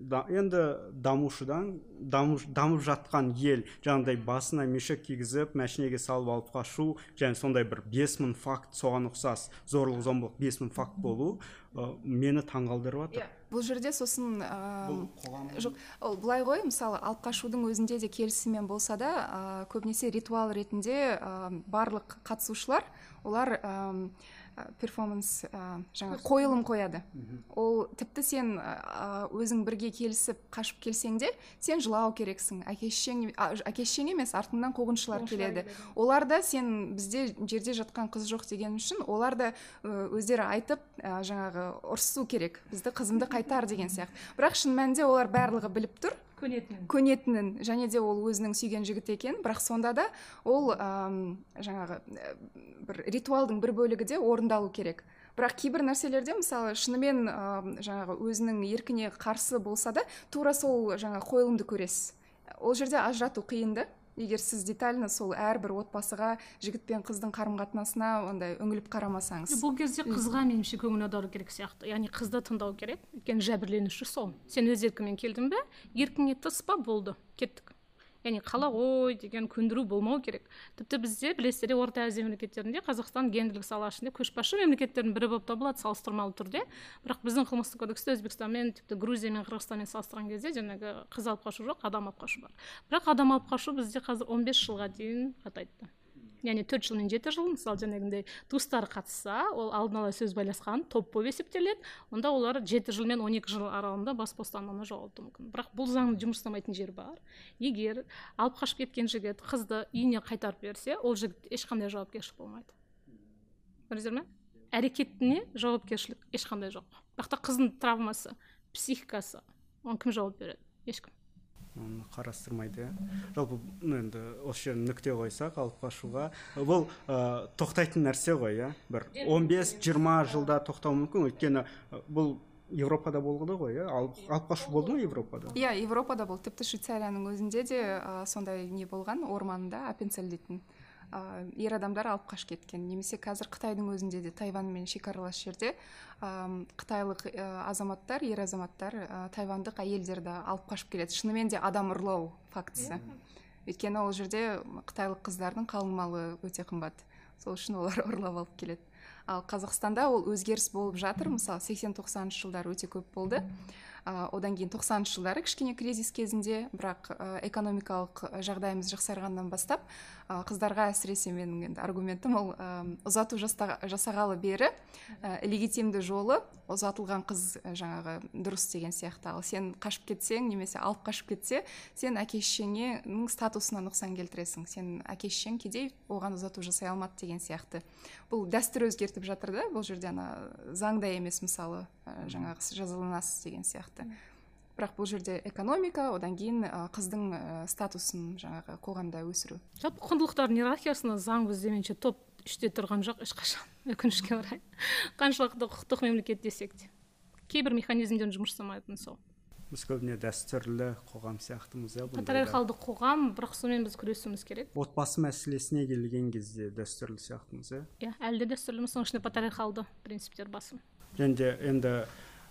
да, енді дамушыдан дамып жатқан ел жаңағыдай басына мешек кигізіп мәшинеге салып алып қашу және сондай бір бес мың факт соған ұқсас зорлық зомбылық бес мың факт болу ә, мені таңғалдырып жатыр yeah. бұл жерде сосын ә, жоқ ол былай ғой мысалы алып қашудың өзінде де келісіммен болса да ә, көбінесе ритуал ретінде ә, барлық қатысушылар олар перформанс жаңа қойылым қояды. Ол тіпті сен өзің бірге келісіп қашып келсең де сен жылау керексің. Әке шешең әке шешең емес артыңнан қуғыншылар келеді. олар да сен бізде жерде жатқан қыз жоқ деген үшін олар да өздері айтып жаңағы ұрысу керек. Бізді қызымды қайтар деген сияқты. Бірақ шын мәнінде олар барлығы біліп тұр. Көнетінін көнетінін және де ол өзінің сүйген жігіті екен. Бірақ сонда да ол ә, жаңағы бір ритуалдың бір бөлігі де орындалу керек. Бірақ кейбір нәрселерде мысалы шынымен ә, жаңағы өзінің еркіне қарсы болса да тура сол жаңа қойылымды көресіз. Ол жерде ажырату қиын да. Егер сіз детально сол әрбір отбасыға жігіт пен қыздың қарым қатынасына ондай үңіліп қарамасаңыз. Бұл кезде қызға меніңше көңіл аудару керек сияқты. Яғни қызды тыңдау керек. Өйткені жәбірленуші сол. Сен өз еркіңмен келдің бе? Еркіңе тыс па? Болды. Кеттік. Яғни қала ғой деген көндіру болмау керек. Тіпті бізде білесіздер орта азия мемлекеттерінде қазақстан гендерлік сала ішінде көшбасшы мемлекеттердің бірі болып табылады салыстырмалы түрде. Бірақ біздің қылмыстық кодексте өзбекстанмен тіпті грузиямен қырғызстанмен салыстырған кезде жаңағы қыз алып қашу жоқ адам алып қашу бар. Бірақ адам алып қашу бізде қазір 15 жылға дейін қатайды яғни төрт жыл мен жеті жыл мысалы жаңағындай туыстары қатысса ол алдын ала сөз байласқан топ болып есептеледі онда олар жеті жыл мен он екі жыл аралығында бас бостандығынан жоғалтуы мүмкін. Бірақ бұл заңның жұмыс істемейтін жері бар. Егер алып қашып кеткен жігіт қызды үйіне қайтарып берсе ол жігіт ешқандай жауапкершілік болмайды. Көрдіңіздер ме? Әрекетіне жауапкершілік ешқандай жоқ. Бірақ та қыздың травмасы психикасы оған кім жауап береді? Ешкім. Оны қарастырмайды. Иә жалпы енді осы жерін нүкте қойсақ алып қашуға. Бұл ә, тоқтайтын нәрсе ғой иә? бір 15-20 жылда тоқтауы мүмкін. Өйткені бұл европада болды ғой иә? Алып, қашу болды ма европада? Иә европада болды. Тіпті швейцарияның өзінде де ә, сондай не болған орманда аппенцель дейтін ә, ер адамдар алып қашып кеткен. Немесе қазір қытайдың өзінде де тайваньмен шекаралас жерде ә, қытайлық ә, азаматтар ер азаматтар ә, тайвандық әйелдерді алып қашып келеді. Шынымен де адам ұрлау фактісі. Өйткені ол жерде қытайлық қыздардың қалың малы өте қымбат. Сол үшін олар ұрлап алып келеді. Ал қазақстанда ол өзгеріс болып жатыр. Мысалы сексен тоқсаныншы жылдары өте көп болды. Ә, одан кейін тоқсаныншы жылдары кішкене кризис кезінде бірақ ә, экономикалық жағдайымыз жақсарғаннан бастап ә, қыздарға әсіресе менің енді аргументім ол ә, ұзату жасағалы бері ә, легитимді жолы ұзатылған қыз жаңағы дұрыс деген сияқты. Ал сен қашып кетсең немесе алып қашып кетсе сен әке шешеңнің статусына нұқсан келтіресің. Сен әке шешең кедей оған ұзату жасай алмады деген сияқты. Бұл дәстүр өзгертіп жатыр да бұл жерде ана заңда емес мысалы жаңағы жазаланасыз деген сияқты. Бірақ бұл жерде экономика одан кейін қыздың статусын жаңағы қоғамда өсіру. Жалпы құндылықтардың иерархиясында заң бізде меніңше топ үште тұрған жоқ ешқашан өкінішке орай. Қаншалықты құқықтық мемлекет десек те. Кейбір механизмдер жұмыс жасамайтыны сол. Біз көбіне дәстүрлі қоғам сияқтымыз иә патриархалды қоғам бірақ сонымен біз күресуіміз керек. Отбасы мәселесіне келген кезде дәстүрлі сияқтымыз иә. Иә әлі де дәстүрліміз соның ішінде патриархалды принциптер басым. Және де енді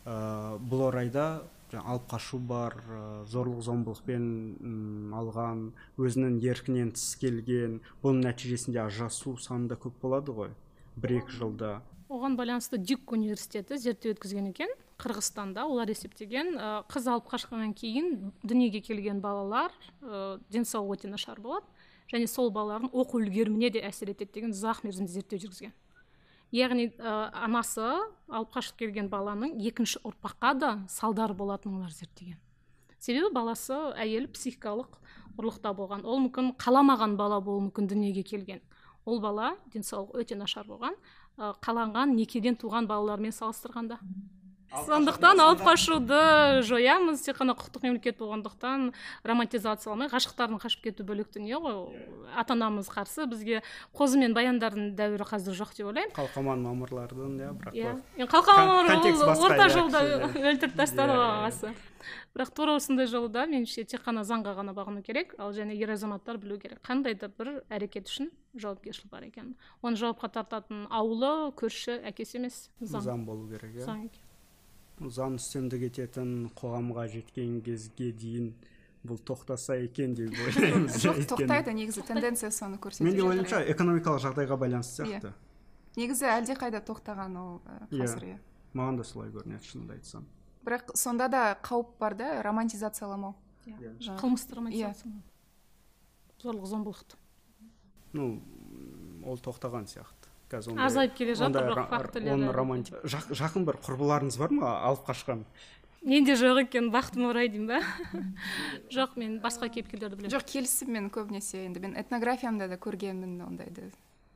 бұл орайда алып қашу бар ә, зорлық зомбылықпен алған өзінің еркінен тыс келген бұның нәтижесінде ажырасу саны да көп болады ғой бір екі жылда. оған байланысты дюк университеті зерттеу өткізген екен қырғызстанда олар есептеген ә, қыз алып қашқаннан кейін дүниеге келген балалар ә, денсаулығы өте нашар болады және сол балалардың оқу үлгеріміне де әсер етеді деген ұзақ мерзімді зерттеу жүргізген. Яғни ә, анасы алып қашып келген баланың екінші ұрпаққа да салдары болатынын олар зерттеген. Себебі баласы әйел психикалық ұрлықта болған. Ол мүмкін қаламаған бала болуы мүмкін дүниеге келген. Ол бала денсаулығы өте нашар болған. Қаланған некеден туған балалармен салыстырғанда. Сондықтан алып қашуды жоямыз тек қана құқықтық мемлекет болғандықтан романтизацияламай ғашықтардың қашып кету бөлек дүние ғой. Ата анамыз қарсы бізге қозы мен баяндардың дәуірі қазір жоқ деп ойлаймын. Қалқаман мамырлардың иә бірақ иә. қалқаман мамыр ол орта иә, жолда кішкене. өлтіріп тастады Иә, ғой иә. ағасы. Бірақ тура осындай жолда меніңше тек қана заңға ғана бағыну керек ал және ер азаматтар білу керек. Қандай да бір әрекет үшін жауапкершілік бар екенін оны жауапқа тартатын ауылы көрші әкесі емес заң. Заң болу керек иә. Заң заң үстемдік ететін қоғамға жеткен кезге дейін бұл тоқтаса екен деп ойлаймыз жоқ тоқтайды негізі тенденция соны көрсетіп менің жатыр, ойымша иә. экономикалық жағдайға байланысты Иә. сияқты негізі әлдеқайда тоқтаған ол Иә. қазір иә маған да солай көрінеді шынымды айтсам бірақ сонда да қауіп бар да романтизацияламау Иә. жаңағы. қылмысты зорлық зомбылықты ну ол тоқтаған сияқты қазір ондай- азайып келе жатыр бірақ ра- фактілер оны әлі романти Жақ- жақын бір құрбыларыңыз бар ма алып қашқан? Менде жоқ екен бақытыма орай деймін ба? Жоқ мен басқа кейіпкерлерді білемін. Жоқ келісіммен көбінесе енді мен этнографиямда да көргенмін ондайды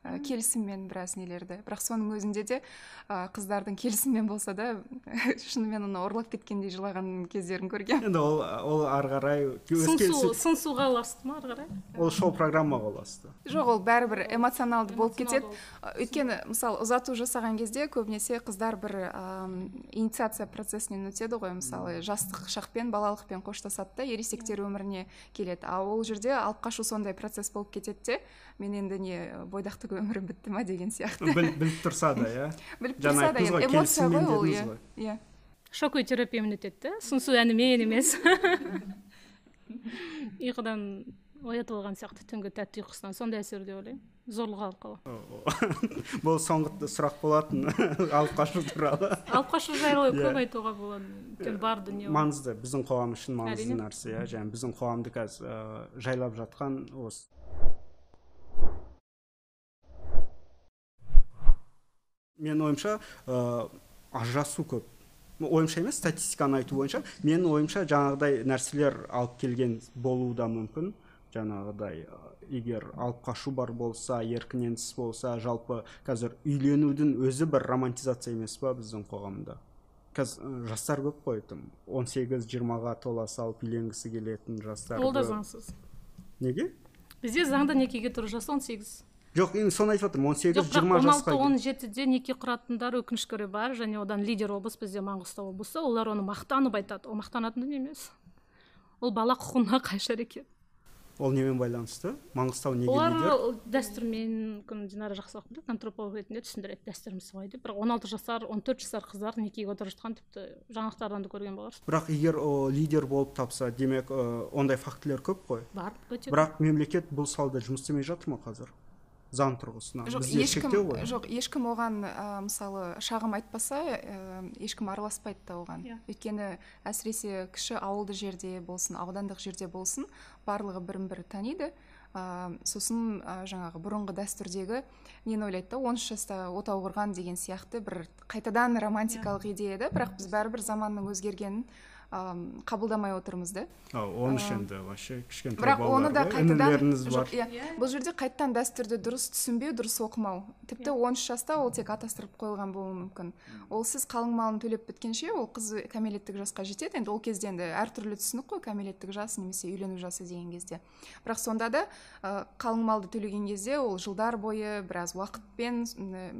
ә, келісіммен біраз нелерді. Бірақ соның өзінде де ә, қыздардың келісіммен болса да шынымен оны ұрлап кеткендей жылаған кездерін көргенмін. Енді ол ол ары қарай сыңсуға ұласты ма ары қарай? Ол шоу программаға ұласты. Жоқ ол бәрібір эмоционалды болып кетеді. Ә, өйткені мысалы ұзату жасаған кезде көбінесе қыздар бір ам, инициация процесінен өтеді ғой. Мысалы жастық шақпен балалықпен қоштасады да ересектер өміріне келеді. А ол жерде алып қашу сондай процесс болып кетеді де мен енді не бойдақтық өмірім бітті ма деген сияқты Біл- біліп тұрса да иә біліп тұрса да эмоция ғой ол иә иә шоковый терапиямен өтеді да сыңсу әнімен емес ұйқыдан оятып алған сияқты түнгі тәтті ұйқысынан сондай әсер деп ойлаймын. Зорлық арқылы. Бұл соңғы сұрақ болатын алып қашу туралы. Алып қашу жайлы Иә. көп айтуға болады өйткені бар дүние маңызды біздің қоғам үшін маңызды нәрсе иә. Және біздің қоғамды қазір ә, жайлап жатқан осы. Менің ойымша ә, ажырасу көп. Ойымша емес статистиканы айту бойынша. Менің ойымша жаңағыдай нәрселер алып келген болуы да мүмкін. Жаңағыдай ә, егер алып қашу бар болса еркінен тыс болса жалпы қазір үйленудің өзі бір романтизация емес па біздің қоғамда? Қазір ә, жастар көп қой тым. Он сегіз жиырмаға тола салып үйленгісі келетін жастар ол да заңсыз. Неге? Бізде заңда некеге тұру жасы он сегіз. Жоқ енді соны айтып жатырмын он сегіз жиырма он жасқа алты дейін. он жетіде неке құратындар өкінішке орай бар және одан лидер облыс бізде маңғыстау облысы олар оны мақтанып айтады. Ол мақтанатын дүние емес. Ол бала құқығына қайшы әрекет. Ол немен байланысты? Маңғыстау неге олар дәстүрмен мүмкін динара жақсы біледі антрополог ретінде түсіндіреді дәстүріміз солай деп. Бірақ он алты жасар он төрт жасар қыздар некеге отырып жатқан тіпті жаңалықтардан да көрген боларсыз бірақ егер о, лидер болып тапса демек ондай фактілер көп қой. Бар өте бірақ мемлекет бұл салада жұмыс істемей жатыр ма қазір? Заң тұрғысынан жоқ бізде ешкім шектеу ғой. жоқ ешкім оған ә, мысалы шағым айтпаса ә, ешкім араласпайды да оған. Иә. өйткені әсіресе кіші ауылды жерде болсын аудандық жерде болсын барлығы бірін бірі таниды. Ә, сосын ә, жаңағы бұрынғы дәстүрдегі нені ойлайды да он үш жаста отау құрған деген сияқты бір қайтадан романтикалық идея да. Бірақ біз бәрібір заманның өзгергенін қабылдамай отырмыз да. А, он үш енді вообще кішкентай бірақ оны да қайтадан жоқ, иә бұл жерде қайтадан дәстүрді дұрыс түсінбеу дұрыс оқымау. Тіпті он үш жаста ол тек атастырып қойылған болуы мүмкін. Ол сіз қалың малын төлеп біткенше ол қыз кәмелеттік жасқа жетеді. Енді ол кезде енді әртүрлі түсінік қой кәмелеттік жас немесе үйлену жасы деген кезде. Бірақ сонда да ә, қалың малды төлеген кезде ол жылдар бойы біраз уақытпен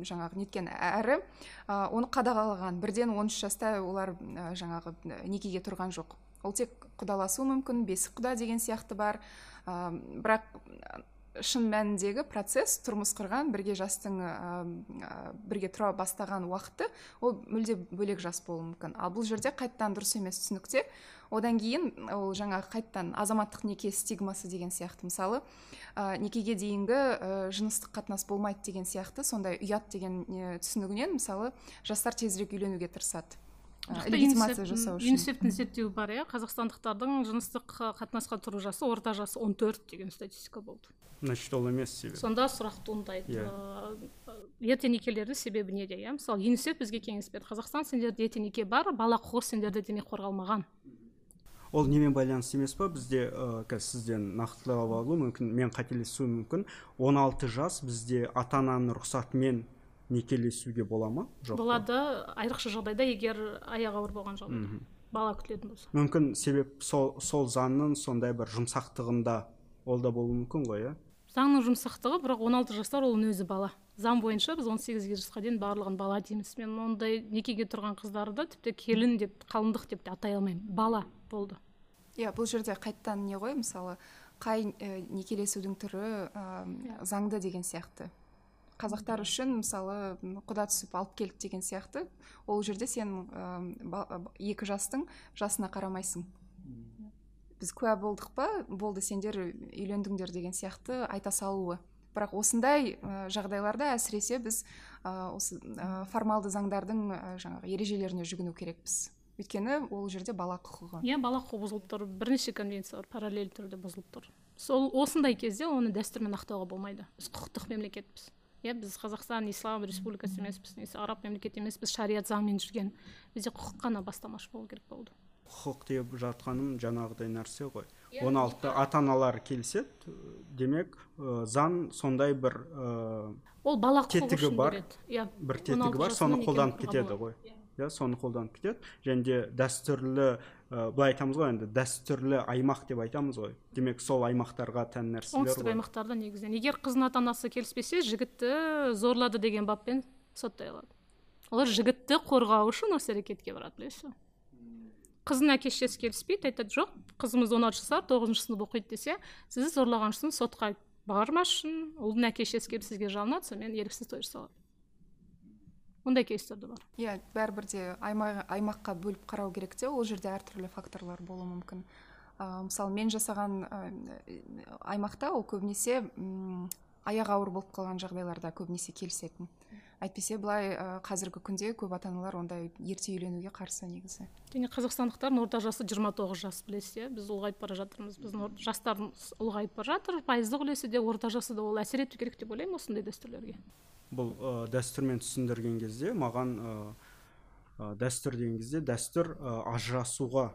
жаңағы неткен әрі ә, оны қадағалаған. Бірден он үш жаста олар ә, жаңағы ә, некеге тұрған жоқ. Ол тек құдаласуы мүмкін бесік құда деген сияқты бар. Ә, бірақ шын мәніндегі процесс тұрмыс құрған бірге жастың ә, бірге тұра бастаған уақыты ол мүлде бөлек жас болуы мүмкін. Ал бұл жерде қайттан дұрыс емес түсінікте. Одан кейін ол жаңа қайттан азаматтық неке стигмасы деген сияқты мысалы ә, некеге дейінгі ә, жыныстық қатынас болмайды деген сияқты сондай ұят деген не, түсінігінен мысалы жастар тезірек үйленуге тырысады. Легитимация жасау үшін юнисефтің зерттеуі бар иә қазақстандықтардың жыныстық қатынасқа тұру жасы орта жасы 14 деген статистика болды. Значит ол емес себебі сонда сұрақ туындайды Иә. yeah. ерте некелердің себебі неде иә? Мысалы юнисеф бізге кеңес берді. Қазақстан сендерде ерте неке бар бала құқығы сендерде демек қорғалмаған. Ол немен байланысты емес па бізде ә, қазір сізден нақтылап алу мүмкін мен қателесуім мүмкін. 16 жас бізде ата ананың рұқсатымен некелесуге бола ма? Жоқ болады. Айрықша жағдайда егер аяғы ауыр болған жағдайда бала күтілетін болса. Мүмкін себеп сол, сол заңның сондай бір жұмсақтығында ол да болуы мүмкін ғой иә? Заңның жұмсақтығы бірақ 16 жастар ол өзі бала. Заң бойынша біз 18 жасқа дейін барлығын бала дейміз. Мен ондай некеге тұрған қыздарды тіпті келін деп қалыңдық деп те атай алмаймын. Бала болды. Иә бұл жерде қайттан не ғой мысалы қай ә, некелесудің түрі ә, заңды деген сияқты. Қазақтар үшін мысалы құда түсіп алып келді деген сияқты. Ол жерде сен ә, екі жастың жасына қарамайсың. Біз куә болдық па болды сендер үйлендіңдер деген сияқты айта салуы. Бірақ осындай жағдайларда әсіресе біз ә, осы ә, формалды заңдардың ә, жаңағы ережелеріне жүгіну керекпіз. Өйткені ол жерде бала құқығы. Иә бала құқығы бұзылып тұр. Бірнеше конвенция бар параллель түрде бұзылып тұр. Сол осындай кезде оны дәстүрмен ақтауға болмайды. Біз құқықтық мемлекетпіз. Иә біз қазақстан ислам республикасы емеспіз немесе араб мемлекеті емеспіз шариғат заңмен жүрген бізде құқық қана бастамашы болу керек болды. Құқық деп жатқаным жаңағыдай нәрсе ғой. 16 ата аналар келіседі демек ә, заң сондай бір ә, ол бала құқығы Тетігі бар. береді. Иә бір 16 тетігі бар соны қолданып кетеді ғой. Иә соны қолданып кетеді. Және де дәстүрлі ә, былай айтамыз ғой енді дәстүрлі аймақ деп айтамыз ғой. Демек сол аймақтарға тән нәрселер оңтүстік аймақтарда негізінен егер қыздың ата анасы келіспесе жігітті зорлады деген баппен соттай алады. Олар жігітті қорғау үшін осы әрекетке барады білесіз қыздың әке шешесі келіспейді айтады жоқ қызымыз он алты жасар тоғызыншы сынып оқиды десе сізді зорлаған үшін сотқа бармас үшін ұлдың әке шешесі келіп сізге жалынады сонымен еріксіз той жасалады ондай кейстер де бар. Иә бәрібір де аймақ, аймаққа бөліп қарау керек те ол жерде әртүрлі факторлар болуы мүмкін. Ә, мысалы мен жасаған ә, аймақта ол көбінесе м, аяғы ауыр болып қалған жағдайларда көбінесе келісетін. Әйтпесе былай ә, қазіргі күнде көп ата аналар ондай ерте үйленуге қарсы негізі. Және қазақстандықтардың орта жасы 29 жас білесіз иә біз ұлғайып бара жатырмыз. Біздің жастарымыз ұлғайып бара жатыр. Пайыздық үлесі де орта жасы да ол әсер ету керек деп ойлаймын осындай дәстүрлерге. Бұл ә, дәстүрмен түсіндірген кезде маған ә, дәстүр деген кезде дәстүр ә, ажырасуға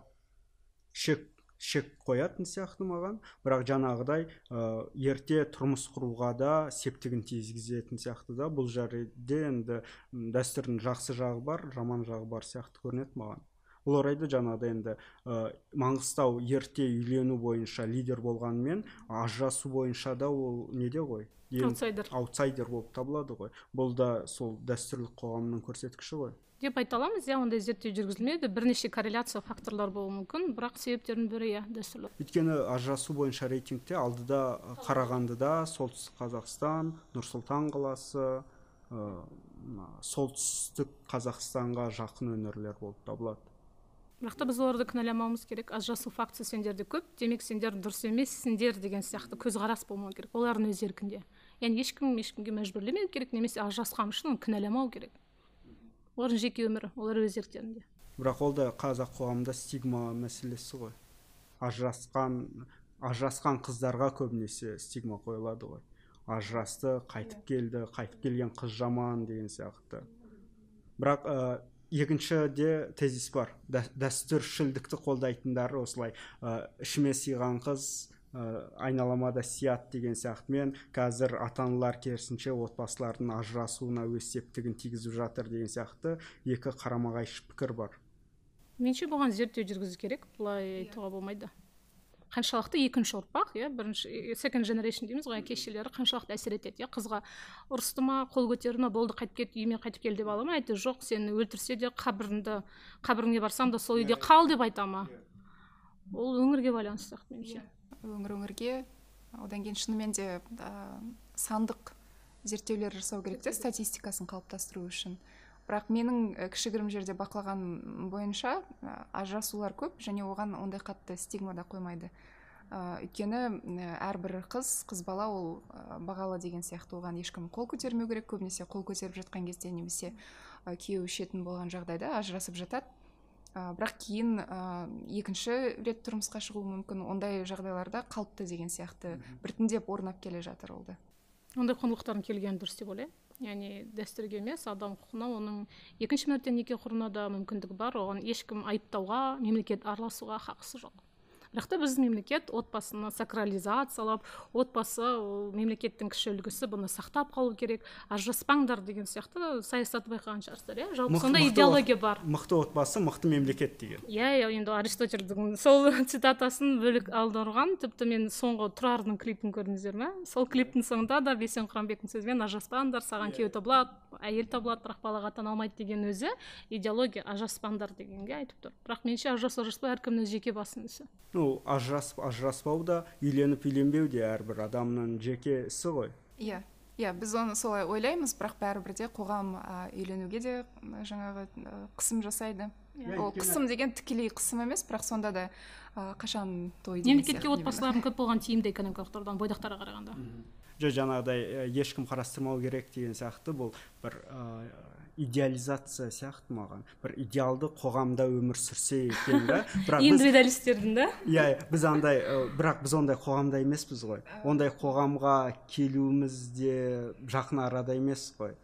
шек шек қоятын сияқты маған. Бірақ жаңағыдай ә, ерте тұрмыс құруға да септігін тигізетін сияқты да. Бұл жерде енді дәстүрдің жақсы жағы бар жаман жағы бар сияқты көрінеді маған. Бұл орайда жаңағыдай енді ә, маңғыстау ерте үйлену бойынша лидер болғанымен ажырасу бойынша да ол неде ғой? Аутсайдер. аутсайдер болып табылады ғой. Бұл да сол дәстүрлі қоғамның көрсеткіші ғой. деп айта аламыз иә ондай зерттеу жүргізілмеді бірнеше корреляция факторлар болуы мүмкін бірақ себептердің бірі иә дәстүрлі өйткені ажырасу бойынша рейтингте алдыда қарағандыда солтүстік қазақстан нұр сұлтан қаласы мына солтүстік қазақстанға жақын өңірлер болып табылады. Бірақ та біз оларды кінәламауымыз керек. Ажырасу фактісі сендерде көп демек сендер дұрыс емессіңдер деген сияқты көзқарас болмау керек олардың өз еркінде. Яғни ешкім ешкімге мәжбүрлемеу керек немесе ажырасқан үшін оны кінәламау керек. Олардың жеке өмірі олар өз еріктерінде. Бірақ ол да қазақ қоғамында стигма мәселесі ғой. Ажырасқан ажырасқан қыздарға көбінесе стигма қойылады ғой. Ажырасты қайтып келді қайтып келген қыз жаман деген сияқты. Бірақ ә, екіншіде тезис бар. Дә- дәстүршілдікті қолдайтындар осылай. Ә, ішіме сыйған қыз ә, айналама да сияды деген сияқтымен қазір ата аналар керісінше отбасылардың ажырасуына өз септігін тигізіп жатыр деген сияқты екі қарама қайшы пікір бар. Меніңше бұған зерттеу жүргізу керек. Былай айтуға болмайды. Қаншалықты екінші ұрпақ иә бірінші second generation дейміз ғой әке шешелері қаншалықты әсер етеді иә. Қызға ұрысты ма қол көтерді ма болды қайтып кет үйіме қайтып кел деп ала ма? Әлде жоқ сені өлтірсе де қабіріңді қабіріңе барсам да сол үйде қал деп айта ма? Ол өңірге байланысты сияқты меніңше. Өңір өңірге одан кейін шынымен де ә, сандық зерттеулер жасау керек те статистикасын қалыптастыру үшін. Бірақ менің і, кішігірім жерде бақылаған бойынша ә, ажырасулар көп және оған ондай қатты стигма да қоймайды. Ә, өйткені ә, әрбір қыз қыз бала ол бағалы деген сияқты оған ешкім қол көтермеу керек. Көбінесе қол көтеріп жатқан кезде немесе ә, күйеуі ішетін болған жағдайда ажырасып жатады. Ә, бірақ кейін ә, екінші рет тұрмысқа шығуы мүмкін. Ондай жағдайларда қалыпты деген сияқты біртіндеп орнап келе жатыр ол да. Ондай құндылықтардың келгені дұрыс деп ойлаймын яғни дәстүрге емес адам құқығына оның екінші мәрте неке құруына да мүмкіндігі бар. Оған ешкім айыптауға мемлекет араласуға хақысы жоқ. Бірақ та біздің мемлекет отбасыны сакрализациялап отбасы ол мемлекеттің кіші үлгісі бұны сақтап қалу керек ажыраспаңдар деген сияқты саясат байқаған шығарсыздар иә? Жалпы сондай идеология бар. Мықты отбасы мықты мемлекет деген. Иә иә енді аристотельдің сол цитатасын бөлек аударған тіпті мен соңғы тұрардың клипін көрдіңіздер ме? Сол клиптің соңында да бейсен құранбектің сөзімен ажыраспаңдар саған күйеу табылады әйел табылады бірақ балаға ата ана алмайды деген өзі идеология ажыраспаңдар дегенге айтып тұр. Бірақ меніңше ажырасу ажыраспау әркімнің жеке басының ісі. Ну ажырасып ажыраспау да үйленіп үйленбеу де әрбір адамның жеке ісі ғой. Иә иә біз оны солай ойлаймыз бірақ бәрібір де қоғам ә, үйленуге де жаңағы ә, қысым жасайды. Иә, ол қысым деген тікелей қысым емес бірақ сонда да ә, қашан той деген мемлекетке отбасылардың көп болған тиімді экономикалық тұрғыдан бойдақтарға қарағанда. Жоқ жаңағыдай ешкім қарастырмау керек деген сияқты бұл бір ә, идеализация сияқты маған. Бір идеалды қоғамда өмір сүрсе екен да. Бірақ индивидуалистердің да? Иә иә, біз андай бірақ біз ондай қоғамда емеспіз ғой. Ондай қоғамға келуіміз де жақын арада емес қой.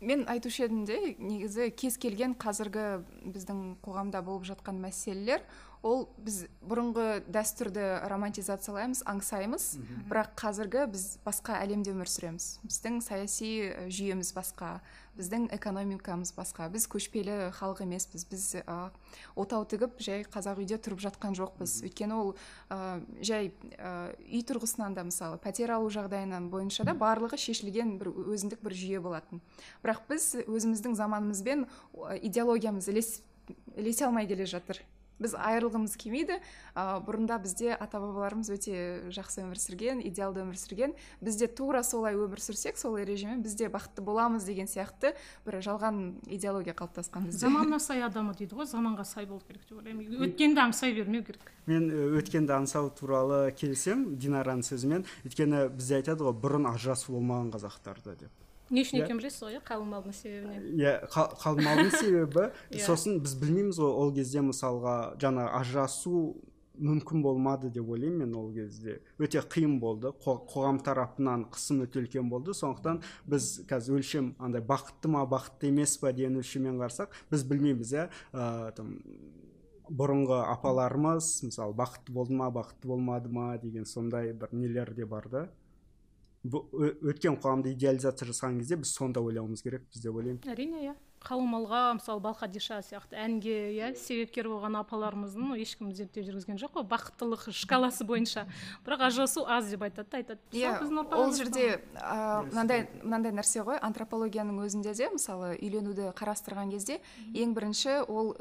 Мен айтушы едім де негізі кез келген қазіргі біздің қоғамда болып жатқан мәселелер ол біз бұрынғы дәстүрді романтизациялаймыз аңсаймыз. Бірақ қазіргі біз басқа әлемде өмір сүреміз. Біздің саяси ә, жүйеміз басқа біздің экономикамыз басқа. Біз көшпелі халық емеспіз. Біз ә, отау тігіп жай қазақ үйде тұрып жатқан жоқпыз. Өйткені ол ә, жай ә, үй тұрғысынан да мысалы пәтер алу жағдайынан бойынша да барлығы шешілген бір өзіндік бір жүйе болатын. Бірақ біз өзіміздің заманымызбен идеологиямыз ілес- ілесе алмай келе жатыр. Біз айырылғымыз келмейді. Ә, бұрында бізде ата бабаларымыз өте жақсы өмір сүрген идеалды өмір сүрген. Бізде тура солай өмір сүрсек сол ережемен біз де бақытты боламыз деген сияқты бір жалған идеология қалыптасқан бізде. Заманына сай адамы дейді ғой заманға сай болу керек деп ойлаймын. Өткенді аңсай бермеу керек. Мен өткенді аңсау туралы келісемін динараның сөзімен. Өйткені бізде айтады ғой бұрын ажырасу болмаған қазақтарда деп. Не үшін екенін білесіз ғой иә қалың малдың себебінен иә қа- қалмаудың себебі Иә. сосын біз білмейміз ғой ол кезде мысалға жаңа ажырасу мүмкін болмады деп ойлаймын мен ол кезде. Өте қиын болды Қо- қоғам тарапынан қысым өте үлкен болды. Сондықтан біз қазір өлшем андай бақытты ма бақытты емес па деген өлшеммен қарасақ біз білмейміз иә. Ә, там бұрынғы апаларымыз мысалы бақытты болды ма бақытты болмады ма деген сондай бір нелер де бар да. Өткен қоғамды идеализация жасаған кезде біз сонда ойлауымыз керекпіз деп ойлаймын әрине иә. Қалың малға мысалы балқадиша сияқты әнге иә себепкер болған апаларымыздың ешкім зерттеу жүргізген жоқ қой бақыттылық шкаласы бойынша. Бірақ ажырасу аз деп айтады да айтады. Иә «Мысалы, біздің ол жерде мынандай мынандай нәрсе ғой антропологияның өзінде де мысалы үйленуді қарастырған кезде ең бірінші ол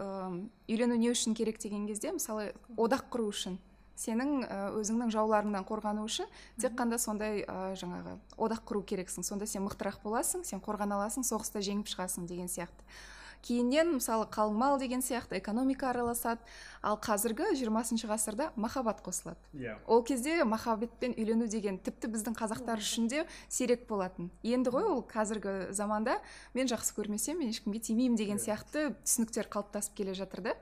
үйлену не үшін керек деген кезде мысалы одақ құру үшін. Сенің ә, өзіңнің жауларыңнан қорғану үшін тек қана сондай ә, жаңағы одақ құру керексің. Сонда сен мықтырақ боласың сен қорғана аласың соғыста жеңіп шығасың деген сияқты. Кейіннен мысалы қалың мал деген сияқты экономика араласады. Ал қазіргі 20 ғасырда махаббат қосылады. Иә. Ол кезде махаббатпен үйлену деген тіпті біздің қазақтар үшін де сирек болатын. Енді ғой ол қазіргі заманда мен жақсы көрмесем мен ешкімге тимеймін деген сияқты түсініктер қалыптасып келе жатыр да.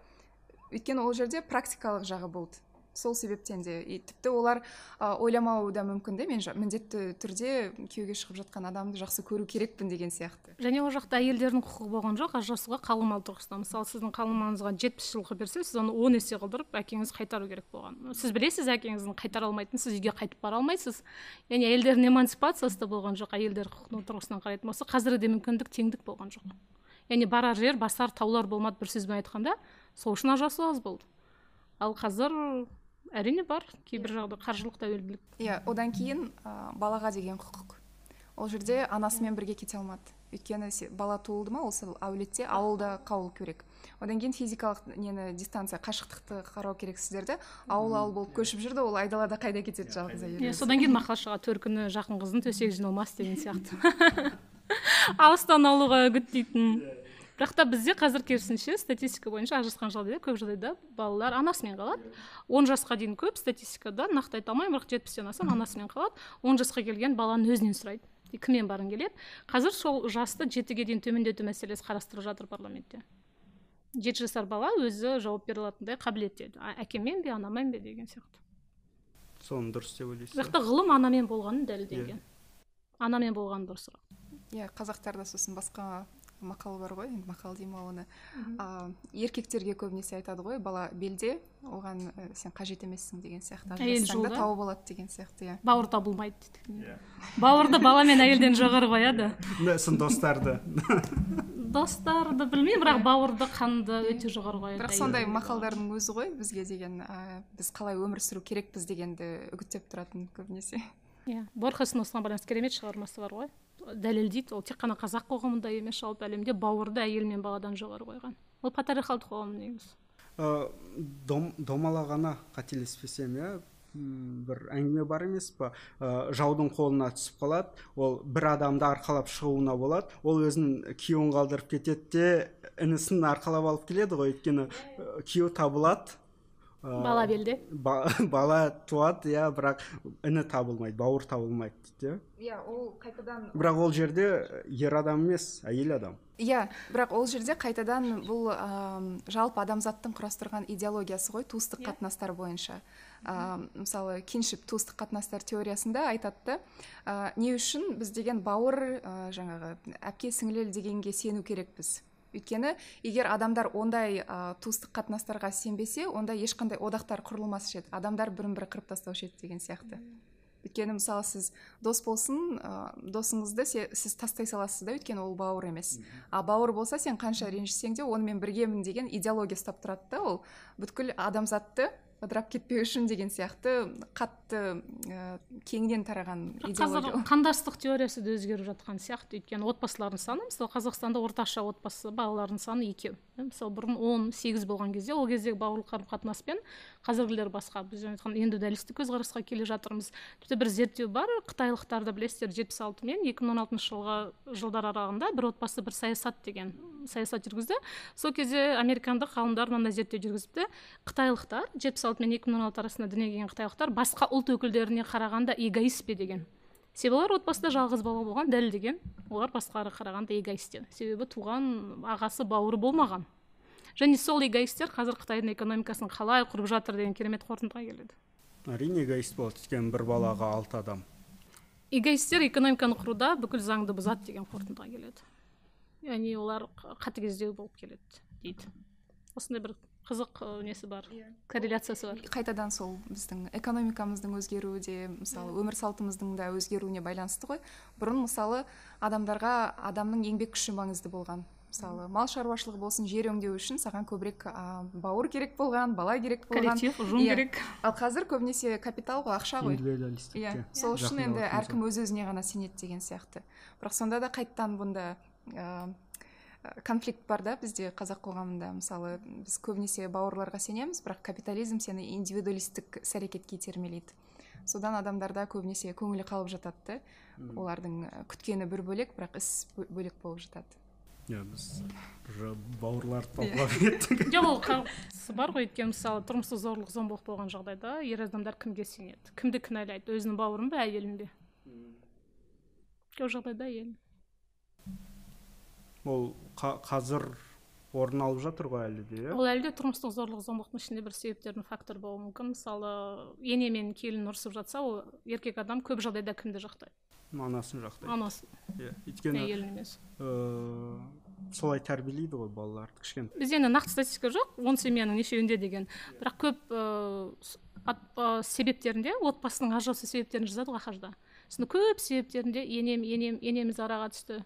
Өйткені ол жерде практикалық жағы болды. Сол себептен де. И тіпті олар ә, ойламауы да мүмкін де. Мен міндетті түрде күйеуге шығып жатқан адамды жақсы көру керекпін деген сияқты. Және ол жақта әйелдердің құқығы болған жоқ ажырасуға қалың мал тұрғысынан. Мысалы сіздің қалың малыңызға жетпіс жылқы берсе сіз оны он есе қылдырып әкеңіз қайтару керек болған. Сіз білесіз әкеңіздің қайтара алмайтынын сіз үйге қайтып бара алмайсыз. Яғни әйелдердің эмансипациясы да болған жоқ әйелдер құқығының тұрғысынан қарайтын болса қазір де мүмкіндік теңдік болған жоқ. Яғни барар жер басар таулар болмады бір сөзбен айтқанда сол үшін ажырасу аз болды. Ал қазір әрине бар кейбір жағдай қаржылық тәуелділік иә одан кейін ә, балаға деген құқық. Ол жерде анасымен бірге кете алмады. Өйткені бала туылды ма осы әулетте ауылда қалу керек. Одан кейін физикалық нені дистанция қашықтықты қарау керексіздер де ауыл ауыл болып көшіп жүрді ол айдалада қайда кетеді жалғыз әйел иә содан кейін мақал шығады төркіні жақын қыздың төсегі жиналмас деген сияқты. Алыстан алуға үгіттейтін бірақ та бізде қазір керісінше статистика бойынша ажырасқан жағдайда көп жағдайда балалар анасымен қалады. Он жасқа дейін көп статистикада нақты айта алмаймын бірақ жетпістен асаң анасымен қалады. Он жасқа келген баланы өзінен сұрайды. «И кіммен барғың келеді? Қазір сол жасты жетіге дейін төмендету мәселесі қарастырылып жатыр парламентте. Жеті жасар бала өзі жауап бере алатындай қабілетте «А- әкеммен бе анаммен бе деген сияқты. Соны дұрыс деп ойлайсыз бұл жақта ғылым анамен болғанын дәлелденген. Анамен болғаны дұрысырақ. Иә қазақтарда сосын басқа мақал бар ғой енді мақал деймін ау оны. А, еркектерге көбінесе айтады ғой бала белде оған э, сен қажет емессің деген сияқты Әйел ажырассаң да тауып алады деген сияқты иә. Бауыр табылмайды дейді. Бауырды бала мен әйелден жоғары қояды? Да, сын достарды. Достарды білмеймін бірақ бауырды қанды өте жоғары қояды бірақ сондай мақалдардың өзі ғой бізге деген ә, біз қалай өмір сүру керекпіз дегенді үгіттеп тұратын көбінесе. Иә. Борхестің осыған байланысты керемет шығармасы бар ғой. Дәлелдейді. Ол тек қана қазақ қоғамында емес жалпы әлемде бауырды әйел мен баладан жоғары қойған. Ол патриархалдық қоғам негізі. Ә, дом, домалағана қателеспесем иә бір әңгіме бар емес па? Ә, жаудың қолына түсіп қалады ол бір адамды арқалап шығуына болады. Ол өзінің күйеуін қалдырып кетеді де інісін арқалап алып келеді ғой өйткені ә, күйеу табылады. Бала белде ба- бала туады иә бірақ іні табылмайды бауыр табылмайды дейді иә. Иә ол қайтадан бірақ ол жерде ер адам емес әйел адам. Иә бірақ ол жерде қайтадан бұл ам, жалпы адамзаттың құрастырған идеологиясы ғой туыстық қатынастар бойынша. Ам, мысалы киншип туыстық қатынастар теориясында айтады. Да а, не үшін біз деген бауыр а, жаңағы әпке сіңлілі дегенге сену керекпіз? Өйткені егер адамдар ондай а, туыстық қатынастарға сенбесе онда ешқандай одақтар құрылмас еді адамдар бірін бірі қырып тастаушы еді деген сияқты. Өйткені мысалы сіз дос болсын ә, досыңызды се- сіз тастай саласыз да өйткені ол бауыр емес. А бауыр болса сен қанша ренжісең де онымен біргемін деген идеология ұстап тұрады да ол. Бүткіл адамзатты ыдырап кетпеу үшін деген сияқты қатты ә, кеңінен тараған қазір идеология қандастық теориясы да өзгеріп жатқан сияқты. Өйткені отбасылардың саны мысалы қазақстанда орташа отбасы балалардың саны екеу. Мысалы бұрын он сегіз болған кезде ол кездегі бауырлық қарым қатынаспен қазіргілер басқа біз жаңа айтқан индивидуалистік көзқарасқа келе жатырмыз. Тіпті бір зерттеу бар қытайлықтарда білесіздер жетпіс алты мен екі мың он алтыншы жылғы жылдар аралығында бір отбасы бір саясат деген саясат жүргізді. Сол кезде американдық ғалымдар мынандай зерттеу жүргізіпті. Қытайлықтар жетпіс алты мен екі мың он алты арасында дүниеге келген қытайлықтар басқа ұлт өкілдеріне қарағанда эгоист пе деген. Себебі олар отбасында жалғыз бала болған дәлелдеген. Олар басқаға қарағанда эгоисттер. Себебі туған ағасы бауыры болмаған. Және сол эгоисттер қазір қытайдың экономикасын қалай құрып жатыр деген керемет қорытындыға келеді. Әрине эгоист болады өйткені бір балаға алты адам. Эгоисттер экономиканы құруда бүкіл заңды бұзады деген қорытындыға келеді. Яғни олар қатыгездеу болып келеді дейді. Осындай бір қызық ы, несі бар? Корреляциясы бар. Қайтадан сол біздің экономикамыздың өзгеруі де мысалы өмір салтымыздың да өзгеруіне байланысты ғой. Бұрын мысалы адамдарға адамның еңбек күші маңызды болған. Мысалы мал шаруашылығы болсын жер өңдеу үшін саған көбірек а, бауыр керек болған бала керек болған. Коллектив ұжым Иә. керек. Ал қазір көбінесе капитал ғой ақша ғой. Иә. сол үшін енді әркім өз өзіне ғана сенеді деген сияқты. Бірақ сонда да қайтадан бұнда ә, конфликт бар да бізде қазақ қоғамында? Мысалы біз көбінесе бауырларға сенеміз бірақ капитализм сені индивидуалистік іс әрекетке итермелейді. Содан адамдарда көбінесе көңілі қалып жатады да. Олардың күткені бір бөлек бірақ іс бө- бөлек болып жатады. Иә біз уже бауырларды Иә. талқылап кеттік. Жоқ ол қағысы бар ғой. Өйткені мысалы тұрмыстық зорлық зомбылық болған жағдайда ер адамдар кімге сенеді? Кімді кінәлайды? Өзінің бауырын ба әйелін бе? Ол жағдайда әйел. Ол қа- қазір орын алып жатыр ғой әлі де иә? Ол әлі де тұрмыстық зорлық зомбылықтың ішінде бір себептердің фактор болуы мүмкін. Мысалы ене мен келін ұрысып жатса ол еркек адам көп жағдайда кімді жақтайды? Анасын жақтайды. Анасын иә өйткені әйелін емес. ыыы, солай тәрбиелейді ғой балаларды кішкентай. Бізде енді нақты статистика жоқ он семьяның нешеуінде деген. Бірақ көп ыыы, ат- ы, себептерінде отбасының ажырасу себептерін жазады ғой хажда сонда көп себептерінде енем енем енеміз араға түсті.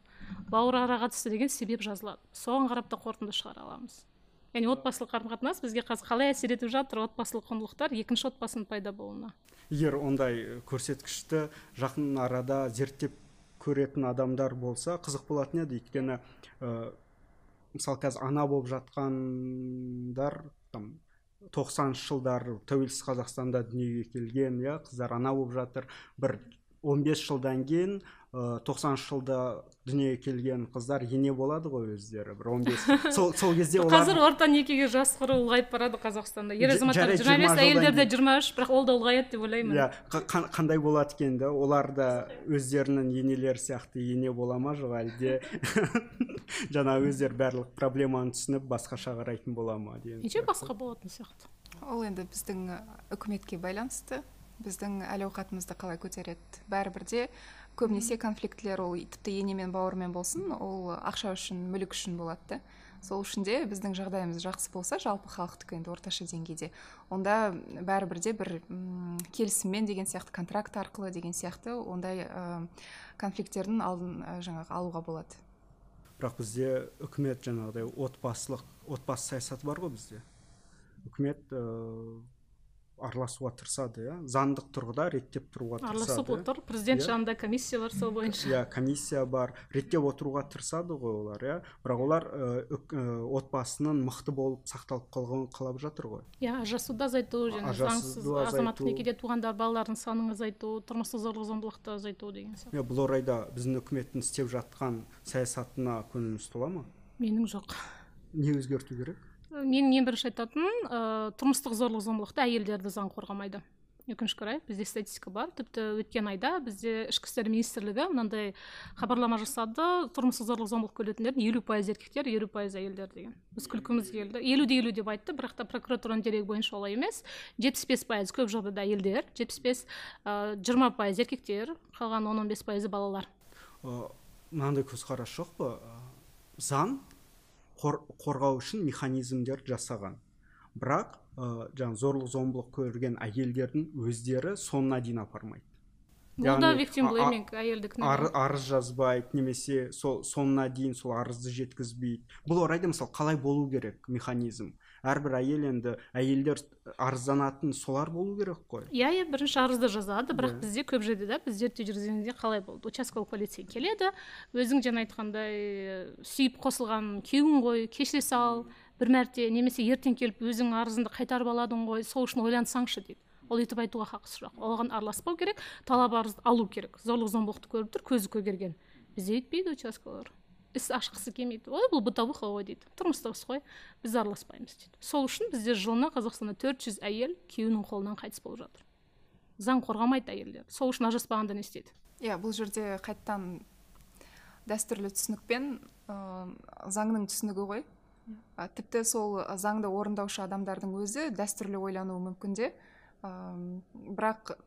Бауыр араға түсті деген себеп жазылады. Соған қарап та қорытынды шығара аламыз. Яғни отбасылық қарым қатынас бізге қазір қалай әсер етіп жатыр отбасылық құндылықтар екінші отбасының пайда болуына. Егер ондай көрсеткішті жақын арада зерттеп көретін адамдар болса қызық болатын еді. Өйткені ә, мысалы қазір ана болып жатқандар там тоқсаныншы жылдар тәуелсіз қазақстанда дүниеге келген иә қыздар ана болып жатыр. Бір 15 жылдан кейін тоқсаныншы жылда дүниеге келген қыздар ене болады ғой өздері бір 15 сол сол кезде олар қазір орта некеге жас құру ұлғайып барады қазақстанда. Ер азаматтар жиырма бес 20 жылдан әйелдерде жиырма үш бірақ ол да ұлғаяды деп ойлаймын. Иә қа- қа- қандай болады екен да олар да өздерінің енелері сияқты ене бола ма жоқ әлде? Жаңа өздері барлық проблеманы түсініп басқаша қарайтын бола ма деген неше басқа болатын сияқты? Ол енді біздің үкіметке байланысты. Біздің әл ауқатымызды қалай көтереді? Бәрібір де көбінесе конфликтілер ол тіпті ене мен бауырмен болсын ол ақша үшін мүлік үшін болады да. Сол үшін де біздің жағдайымыз жақсы болса жалпы халықтікі енді орташа деңгейде. Онда бәрібір де бір м, келісіммен деген сияқты контракт арқылы деген сияқты ондай ы, конфликттердің алдын ы, жаңағы алуға болады. Бірақ бізде үкімет жаңағыдай отбасылық отбасы саясаты бар ғой бізде. Үкімет ыыы араласуға тырысады иә? Заңдық тұрғыда реттеп тұруға тырысады араласып отыр. Президент Иә. жанында комиссия бар сол бойынша. Иә комиссия бар. Реттеп отыруға тырысады ғой олар иә? Бірақ олар үк- ы, отбасының мықты болып сақталып қалғанын қалап жатыр ғой. Иә ажырасуды азайту және заңсыз азаматтық некеде туғандар балалардың санын азайту тұрмыстық зорлық зомбылықты азайту деген сияқты. Иә бұл орайда біздің үкіметтің істеп жатқан саясатына көңіліңіз тола ма? Менің жоқ. Не өзгерту керек? Менің ең бірінші айтатыным ә, тұрмыстық зорлық зомбылықты әйелдерді заң қорғамайды. Өкінішке орай бізде статистика бар. Тіпті өткен айда бізде ішкі істер министрлігі мынандай хабарлама жасады. Тұрмыстық зорлық зомбылық көретіндердің елу пайыз еркектер елу пайыз әйелдер деген. Біз күлкіміз келді. Елу де елу деп айтты бірақ та прокуратураның дерегі бойынша олай емес. Жетпіс бес пайыз көп жағдайда әйелдер жетпіс бес жиырма пайыз еркектер қалған он он бес пайызы балалар. Мынандай көзқарас жоқ па? Заң қор- қорғау үшін механизмдер жасаған. Бірақ ы, жаңағы зорлық зомбылық көрген әйелдердің өздері соңына дейін апармайды. Бұл да Яғни, виктим а- а- блейминг әйелді Ар, кінәлау арыз жазбайды немесе сол соңына дейін сол арызды жеткізбейді. Бұл орайда мысалы қалай болу керек механизм? Әрбір әйел енді әйелдер арызданатын солар болу керек қой. Иә иә бірінші арызды жазады бірақ Иә. бізде көп жерде да біз зерттеу жүргізгенде қалай болды? Участковый полицей келеді өзің жаңа айтқандай э, сүйіп қосылған күйеуің ғой кешіре сал бір мәрте немесе ертең келіп өзің арызыңды қайтарып аладың ғой сол үшін ойлансаңшы дейді ол өйтіп айтуға хақысы жоқ. Оған араласпау керек талап арыз алу керек. Зорлық зомбылықты көріп тұр көзі көгерген. Бізде өйтпейді участковалар. Іс ашқысы келмейді. Ой бұл бытовуха ғой дейді. Тұрмыстық іс қой. Біз араласпаймыз дейді. Сол үшін бізде жылына қазақстанда 400 әйел күйеуінің қолынан қайтыс болып жатыр. Заң қорғамайды әйелдерді сол үшін ажыраспағанда не істейді? Иә бұл жерде қайттан дәстүрлі түсінікпен ә, заңның түсінігі ғой. А, тіпті сол заңды орындаушы адамдардың өзі дәстүрлі ойлануы мүмкін де. Ам, бірақ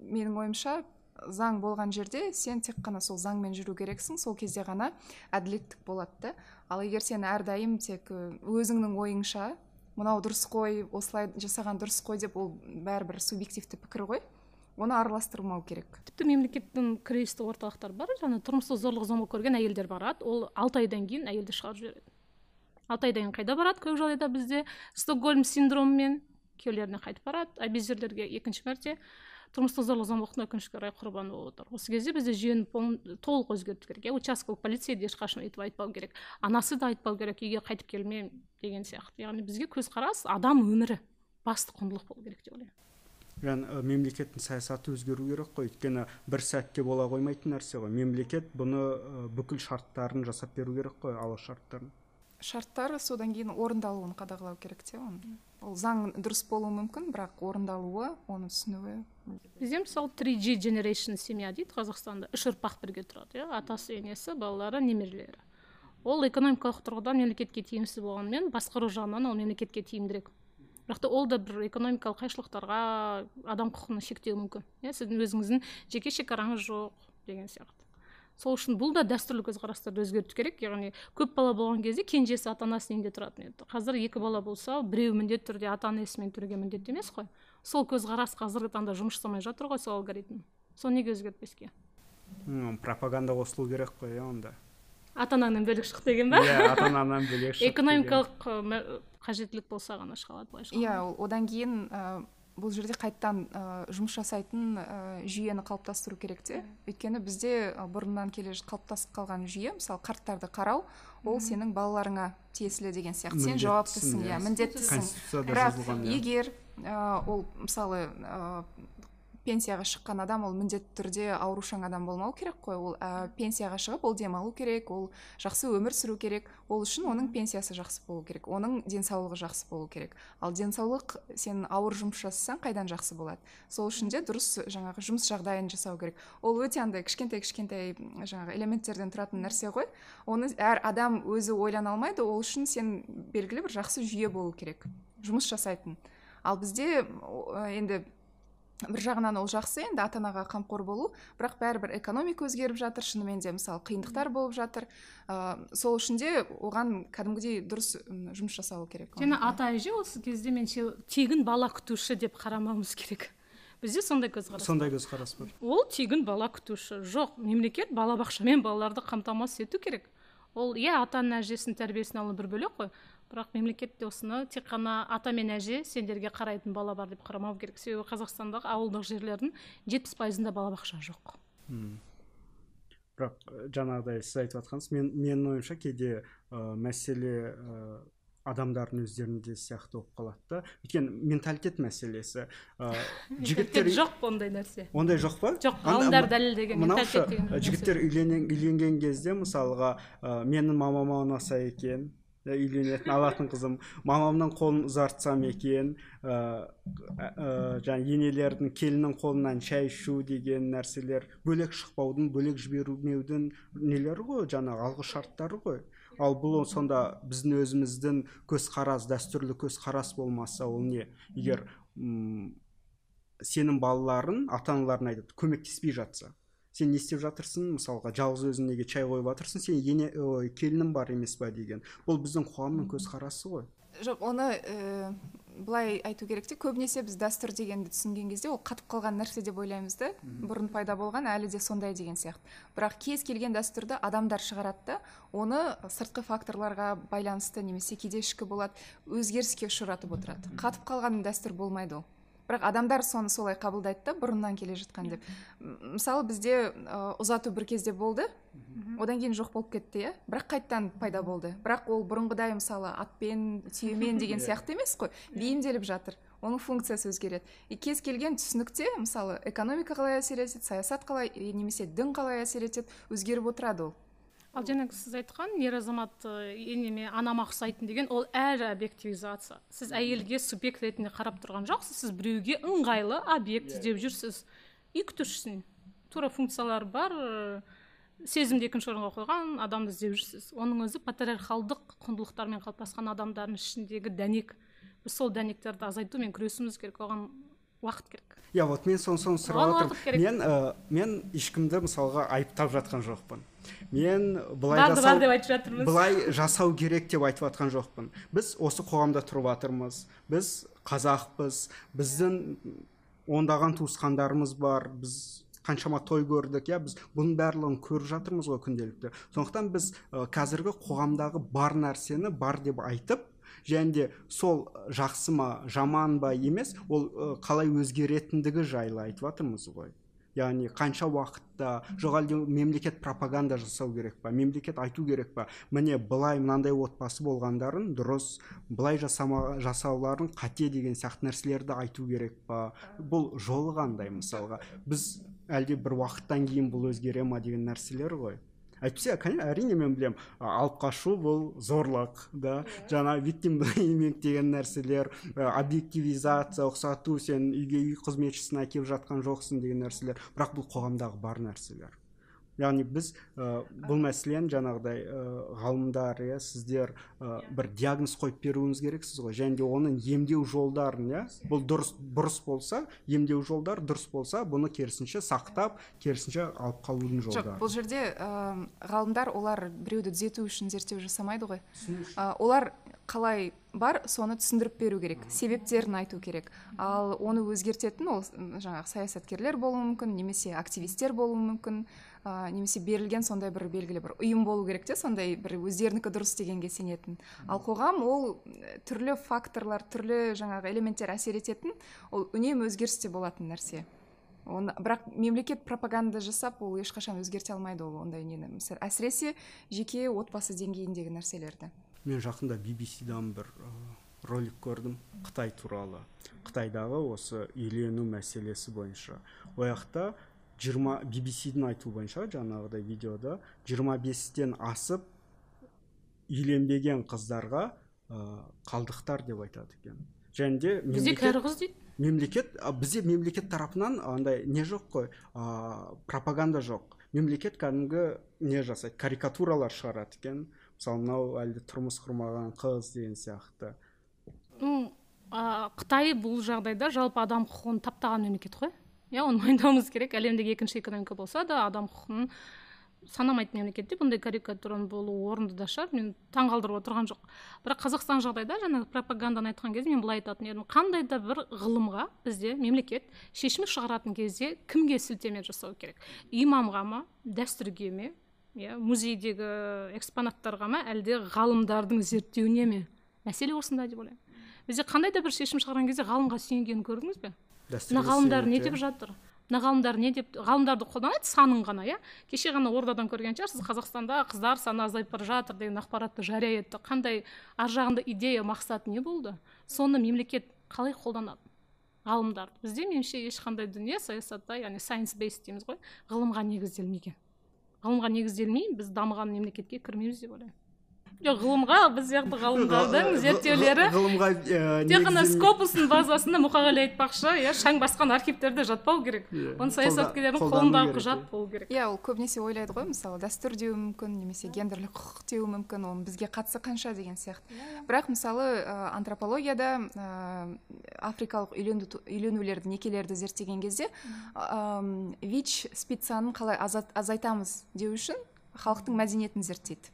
менің ойымша заң болған жерде сен тек қана сол заңмен жүру керексің сол кезде ғана әділеттік болады да. Ал егер сен әрдайым тек өзіңнің ойыңша мынау дұрыс қой осылай жасаған дұрыс қой деп ол бәрібір субъективті пікір ғой оны араластырмау керек. Тіпті мемлекеттің кризистік орталықтары бар жаңа тұрмыстық зорлық зомбылық көрген әйелдер барады ол алты айдан кейін әйелді шығарып жібереді. Алты айдан кейін қайда барады? Көп жағдайда бізде стокгольм синдромымен күйеулеріне қайтып барады абьюзерлерге екінші мәрте. Тұрмыстық зорлық зомбылықтың өкінішке орай құрбаны болып отыр. Осы кезде бізде жүйені толық өзгерту керек иә участковый полицей де ешқашан өйтіп айтпау керек анасы да айтпау керек үйге қайтып келме деген сияқты. Яғни бізге көзқарас адам өмірі басты құндылық болу керек деп ойлаймын. Ы, мемлекеттің саясаты өзгеру керек қой. Өйткені бір сәтте бола қоймайтын нәрсе ғой. Мемлекет бұны бүкіл шарттарын жасап беру керек қой алғы шарттарын. Шарттар содан кейін орындалуын қадағалау керек те оның ол заң дұрыс болуы мүмкін бірақ орындалуы оны түсінуі бізде мысалы 3G generation семья дейді қазақстанда үш ұрпақ бірге тұрады иә? Атасы енесі балалары немерелері. Ол экономикалық тұрғыдан мемлекетке тиімсіз болғанымен басқару жағынан ол мемлекетке тиімдірек. Бірақ та ол да бір экономикалық қайшылықтарға адам құқығын шектеуі мүмкін иә? Сіздің өзіңіздің жеке шекараңыз жоқ деген сияқты. Сол үшін бұл да дәстүрлі көзқарастарды өзгерту керек. Яғни көп бала болған кезде кенжесі ата анасының үйінде тұратын еді? Қазір екі бала болса біреуі міндетті түрде ата анасымен тұруге міндетті емес қой. Сол көзқарас қазіргі таңда жұмыс жасамай жатыр ғой сол алгоритм. Соны неге өзгертпеске пропаганда қосылу керек қой иә онда. Ата анаңнан бөлек шық деген ба? Иә ата ананан бөлек шық экономикалық қажеттілік болса ғана шыға алады былайша иә одан кейін ә, бұл жерде қайттан ә, жұмыс жасайтын ә, жүйені қалыптастыру керек те. Өйткені бізде ә, бұрыннан келе қалыптасып қалған жүйе мысалы қарттарды қарау ол сенің балаларыңа тиесілі деген сияқты. Сен жауаптысың иә. иә. міндеттісің бірақ иә. егер ә, ол мысалы ә, пенсияға шыққан адам ол міндетті түрде аурушаң адам болмау керек қой. Ол ә, пенсияға шығып ол демалу керек ол жақсы өмір сүру керек. Ол үшін оның пенсиясы жақсы болу керек оның денсаулығы жақсы болу керек. Ал денсаулық сен ауыр жұмыс жасасаң қайдан жақсы болады? Сол үшін де дұрыс жаңағы жұмыс жағдайын жасау керек. Ол өте андай кішкентай кішкентай жаңағы элементтерден тұратын нәрсе ғой. Оны әр адам өзі ойлана алмайды ол үшін сен белгілі бір жақсы жүйе болу керек жұмыс жасайтын. Ал бізде енді бір жағынан ол жақсы енді ата анаға қамқор болу. Бірақ бәрібір экономика өзгеріп жатыр шынымен де мысалы қиындықтар болып жатыр. Ә, сол үшін де оған кәдімгідей дұрыс жұмыс жасалу керек және ата әже осы кезде меніңше тегін бала күтуші деп қарамауымыз керек. Бізде сондай көзқарас сондай көзқарас бар. Ол тегін бала күтуші. Жоқ мемлекет балабақшамен балаларды қамтамасыз ету керек. Ол иә ата әжесінің тәрбиесін алу бір бөлек қой. Бірақ мемлекет осыны тек қана ата мен әже сендерге қарайтын бала бар деп қарамау керек. Себебі қазақстандағы ауылдық жерлердің жетпіс пайызында балабақша жоқ. Бірақ жаңағыдай сіз айтып жатқансыз мен менің ойымша кейде ә, мәселе ә, адамдардың өздерінде сияқты болып қалады да. Өйткені менталитет мәселесі ә, жігіттер жоқ ондай нәрсе. Ондай жоқ па? Жоқ ғалымдар дәлелдеген мынаушы жігіттер үйленген кезде мысалға ә, менің мамама ұнаса екен. Үйленетін алатын қызым. Мамамның қолын ұзартсам екен ә, ә, енелердің келіннің қолынан шай ішу деген нәрселер бөлек шықпаудың бөлек жібермеудің нелері ғой жаңағы алғы шарттары ғой. Ал бұл сонда біздің өзіміздің көзқарас дәстүрлі көзқарас болмаса ол не? Егер сенің балаларың ата аналарың айтады көмектеспей жатса. Сен не істеп жатырсың мысалға жалғыз өзің неге чай қойып жатырсың сен ене ой келінім бар емес па деген. Бұл біздің қоғамның көзқарасы ғой. Жоқ оны ә, былай айту керек те көбінесе біз дәстүр дегенді түсінген кезде ол қатып қалған нәрсе деп ойлаймыз да. Бұрын пайда болған әлі де сондай деген сияқты. Бірақ кез келген дәстүрді адамдар шығарады да оны сыртқы факторларға байланысты немесе кейде ішкі болады өзгеріске ұшыратып отырады. Қатып қалған дәстүр болмайды ол. Бірақ адамдар соны солай қабылдайды да бұрыннан келе жатқан деп. Мысалы бізде ә, ұзату бір кезде болды. Одан кейін жоқ болып кетті иә? Бірақ қайтадан пайда болды. Бірақ ол бұрынғыдай мысалы атпен түйемен деген сияқты емес қой. Бейімделіп жатыр. Оның функциясы өзгереді. И кез келген түсінікте мысалы экономика қалай әсер етеді саясат қалай немесе дін қалай әсер етеді өзгеріп отырады ол. Ал жаңағы сіз айтқан ер азамат енеме анама ұқсайтын деген ол әр объективизация. Сіз әйелге субъект ретінде қарап тұрған жоқсыз сіз біреуге ыңғайлы объект іздеп жүрсіз. Үй күтушісің. Тура функциялары бар сезімді екінші орынға қойған адамды іздеп жүрсіз. Оның өзі патриархалдық құндылықтармен қалыптасқан адамдардың ішіндегі дәнек. Біз сол дәнектерді азайтумен күресуіміз керек. Оған уақыт керек. Иә вот мен соны соны сұрап жатырмын мен ә, мен ешкімді мысалға айыптап жатқан жоқпын. Мен былай жасау бар деп айтып жатырмыз. былай жасау керек деп айтып жатқан жоқпын. Біз осы қоғамда тұрып жатырмыз. Біз қазақпыз. Біздің ондаған туысқандарымыз бар. Біз қаншама той көрдік иә. Біз бұның барлығын көріп жатырмыз ғой күнделікті. Сондықтан біз ә, қазіргі қоғамдағы бар нәрсені бар деп айтып және де сол жақсы ма жаман ба емес ол қалай өзгеретіндігі жайлы айтып жатырмыз ғой. Яғни қанша уақытта жоқ әлде мемлекет пропаганда жасау керек па мемлекет айту керек па? Міне былай мынандай отбасы болғандарын дұрыс былай жасама, жасауларын қате деген сияқты нәрселерді айту керек па? Бұл жолы қандай мысалға? Біз әлде бір уақыттан кейін бұл өзгере ма деген нәрселер ғой. Әйтпесе әрине мен білемін алып қашу бұл зорлық да. Жаңа виктим блейминг деген нәрселер объективизация ұқсату сен үйге үй қызметшісін әкеліп жатқан жоқсың деген нәрселер. Бірақ бұл қоғамдағы бар нәрселер. Яғни біз ә, бұл мәселені жаңағыдай ә, ғалымдар иә сіздер ә, бір диагноз қойып беруіңіз керексіз ғой. Және де оның емдеу жолдарын иә бұл дұрыс бұрыс болса емдеу жолдары дұрыс болса бұны керісінше сақтап керісінше алып қалудың жолдары. жоқ бұл жерде ә, ғалымдар олар біреуді түзету үшін зерттеу жасамайды ғой. Ә, олар қалай бар соны түсіндіріп беру керек себептерін айту керек. Ал оны өзгертетін ол жаңағы саясаткерлер болуы мүмкін немесе активистер болуы мүмкін. Ә, немесе берілген сондай бір белгілі бір ұйым болу керек те сондай бір өздерінікі дұрыс дегенге сенетін. Ал қоғам ол түрлі факторлар түрлі жаңағы элементтер әсер ететін ол үнемі өзгерісте болатын нәрсе. Оны бірақ мемлекет пропаганда жасап ол ешқашан өзгерте алмайды ол ондай нені. Әсіресе жеке отбасы деңгейіндегі нәрселерді. Мен жақында bbc дан бір ролик көрдім. Қытай туралы. Қытайдағы осы үйлену мәселесі бойынша. Ол жақта жиырма bbc-дің айтуы бойынша жаңағыдай видеода 25-тен асып үйленбеген қыздарға ә, қалдықтар деп айтады екен. Және де бізде кәрі қыз дейді. мемлекет а, бізде мемлекет тарапынан андай не жоқ қой а, пропаганда жоқ. Мемлекет кәдімгі не жасайды карикатуралар шығарады екен. Мысалы мынау әлде тұрмыс құрмаған қыз деген сияқты. Ну а, қытай бұл жағдайда жалпы адам құқығын таптаған мемлекет қой. Иә оны мойындауымыз керек. Әлемдегі екінші экономика болса да адам құқығын санамайтын мемлекетте бұндай карикатураның болуы орынды да шығар. Мен таңғалдырып отырған жоқ. Бірақ қазақстан жағдайда жаңағы пропаганданы айтқан кезде мен былай айтатын едім. Қандай да бір ғылымға бізде мемлекет шешім шығаратын кезде кімге сілтеме жасау керек? Имамға ма дәстүрге ме? Иә музейдегі экспонаттарға ма? Әлде ғалымдардың зерттеуіне ме? Мәселе осында деп ойлаймын. Бізде қандай да бір шешім шығарған кезде ғалымға сүйенгенін көрдіңіз бе? Мына ғалымдар не деп жатыр? Мына ғалымдар не деп ғалымдарды қолданады? Санын ғана иә? Кеше ғана ордадан көрген шығарсыз қазақстанда қыздар саны азайып бара жатыр деген ақпаратты жария етті. Қандай ар жағында идея мақсат не болды? Соны мемлекет қалай қолданады? Ғалымдарды бізде меніңше ешқандай дүние саясатта яғни сайенс бейс дейміз ғой ғылымға негізделмеген. Ғылымға негізделмей біз дамыған мемлекетке кірмейміз деп ойлаймын. Жоқ ғылымға біз сияқты ғалымдардың зерттеулері. ғылымға тек қана скопустың базасында мұқағали айтпақшы. Иә шаң басқан архивтерде жатпау керек. Иә, оны саясаткерлердің қолындағы құжат иә. болу керек. Иә ол көбінесе ойлайды ғой мысалы дәстүр деуі мүмкін немесе гендерлік құқық деуі мүмкін оның бізге қатысы қанша деген сияқты. Бірақ мысалы антропологияда африкалық үйлену, үйленулерді некелерді зерттеген кезде вич спицаның қалай азайтамыз деу үшін халықтың мәдениетін зерттейді.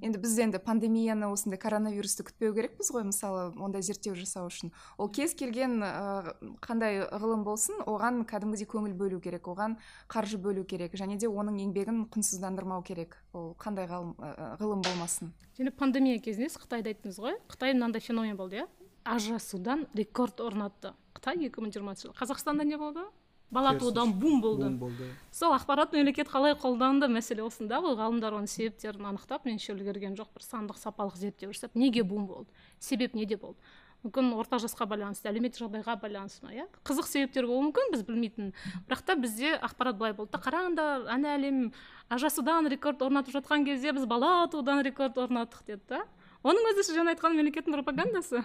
Енді біз енді пандемияны осындай коронавирусты күтпеу керекпіз ғой мысалы ондай зерттеу жасау үшін. Ол кез келген ә, қандай ғылым болсын оған кәдімгідей көңіл бөлу керек оған қаржы бөлу керек және де оның еңбегін құнсыздандырмау керек. Ол қандай ғалым, ә, ғылым болмасын. Және пандемия кезінде сіз қытайды айттыңыз ғой. Қытай мынандай феномен болды иә? ажырасудан рекорд орнатты. Қытай екі мың жылы қазақстанда не болды? Бала туудан бум болды. Бум болды. Сол ақпарат мемлекет қалай қолданды мәселе осында. Ғой ғалымдар оның себептерін анықтап меніңше үлгерген жоқ бір сандық сапалық зерттеу жасап неге бум болды? Себеп неде болды? Мүмкін орта жасқа байланысты әлеуметтік жағдайға байланысты ма иә? Қызық себептер болуы мүмкін біз білмейтін. Бірақ та бізде ақпарат былай болды да қараңдар ана әлем ажырасудан рекорд орнатып жатқан кезде біз бала туудан рекорд орнаттық деді да. Оның өзі сіз жаңа айтқан мемлекеттің пропагандасы.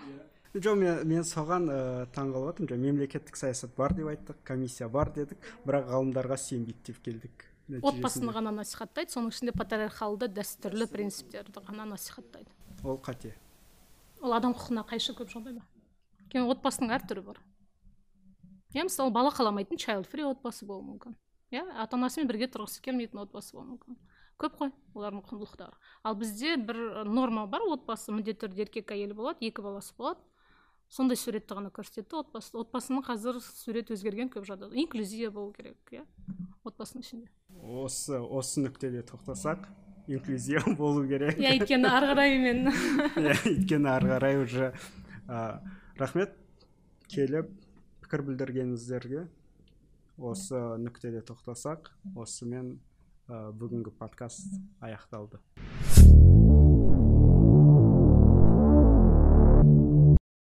Жоқ мен, мен соған ә, таң қалып жатырмын жаңа мемлекеттік саясат бар деп айттық комиссия бар дедік бірақ ғалымдарға сенбейді деп келдік отбасыны Нәтижесінде ғана насихаттайды соның ішінде патриархалды дәстүрлі принциптерді ғана насихаттайды. Ол қате? Ол адам құқығына қайшы көп жағдайда. Өйткені отбасының әр түрі бар. Иә мысалы бала қаламайтын чайлд фри отбасы болуы мүмкін. Иә ата анасымен бірге тұрғысы келмейтін отбасы болуы мүмкін. Көп қой олардың құндылықтары. Ал бізде бір норма бар отбасы міндетті түрде еркек әйел болады екі баласы болады. Сондай суретті ғана көрсетеді отбасы отбасының қазір сурет өзгерген көп жағдайда. Инклюзия болу керек иә отбасының ішінде. Осы осы нүктеде тоқтасақ инклюзия болу керек. Иә өйткені ары қарай мен. Иә өйткені ары қарай уже рахмет. Келіп пікір білдіргеніңіздерге осы нүктеде тоқтасақ осымен ә, бүгінгі подкаст аяқталды.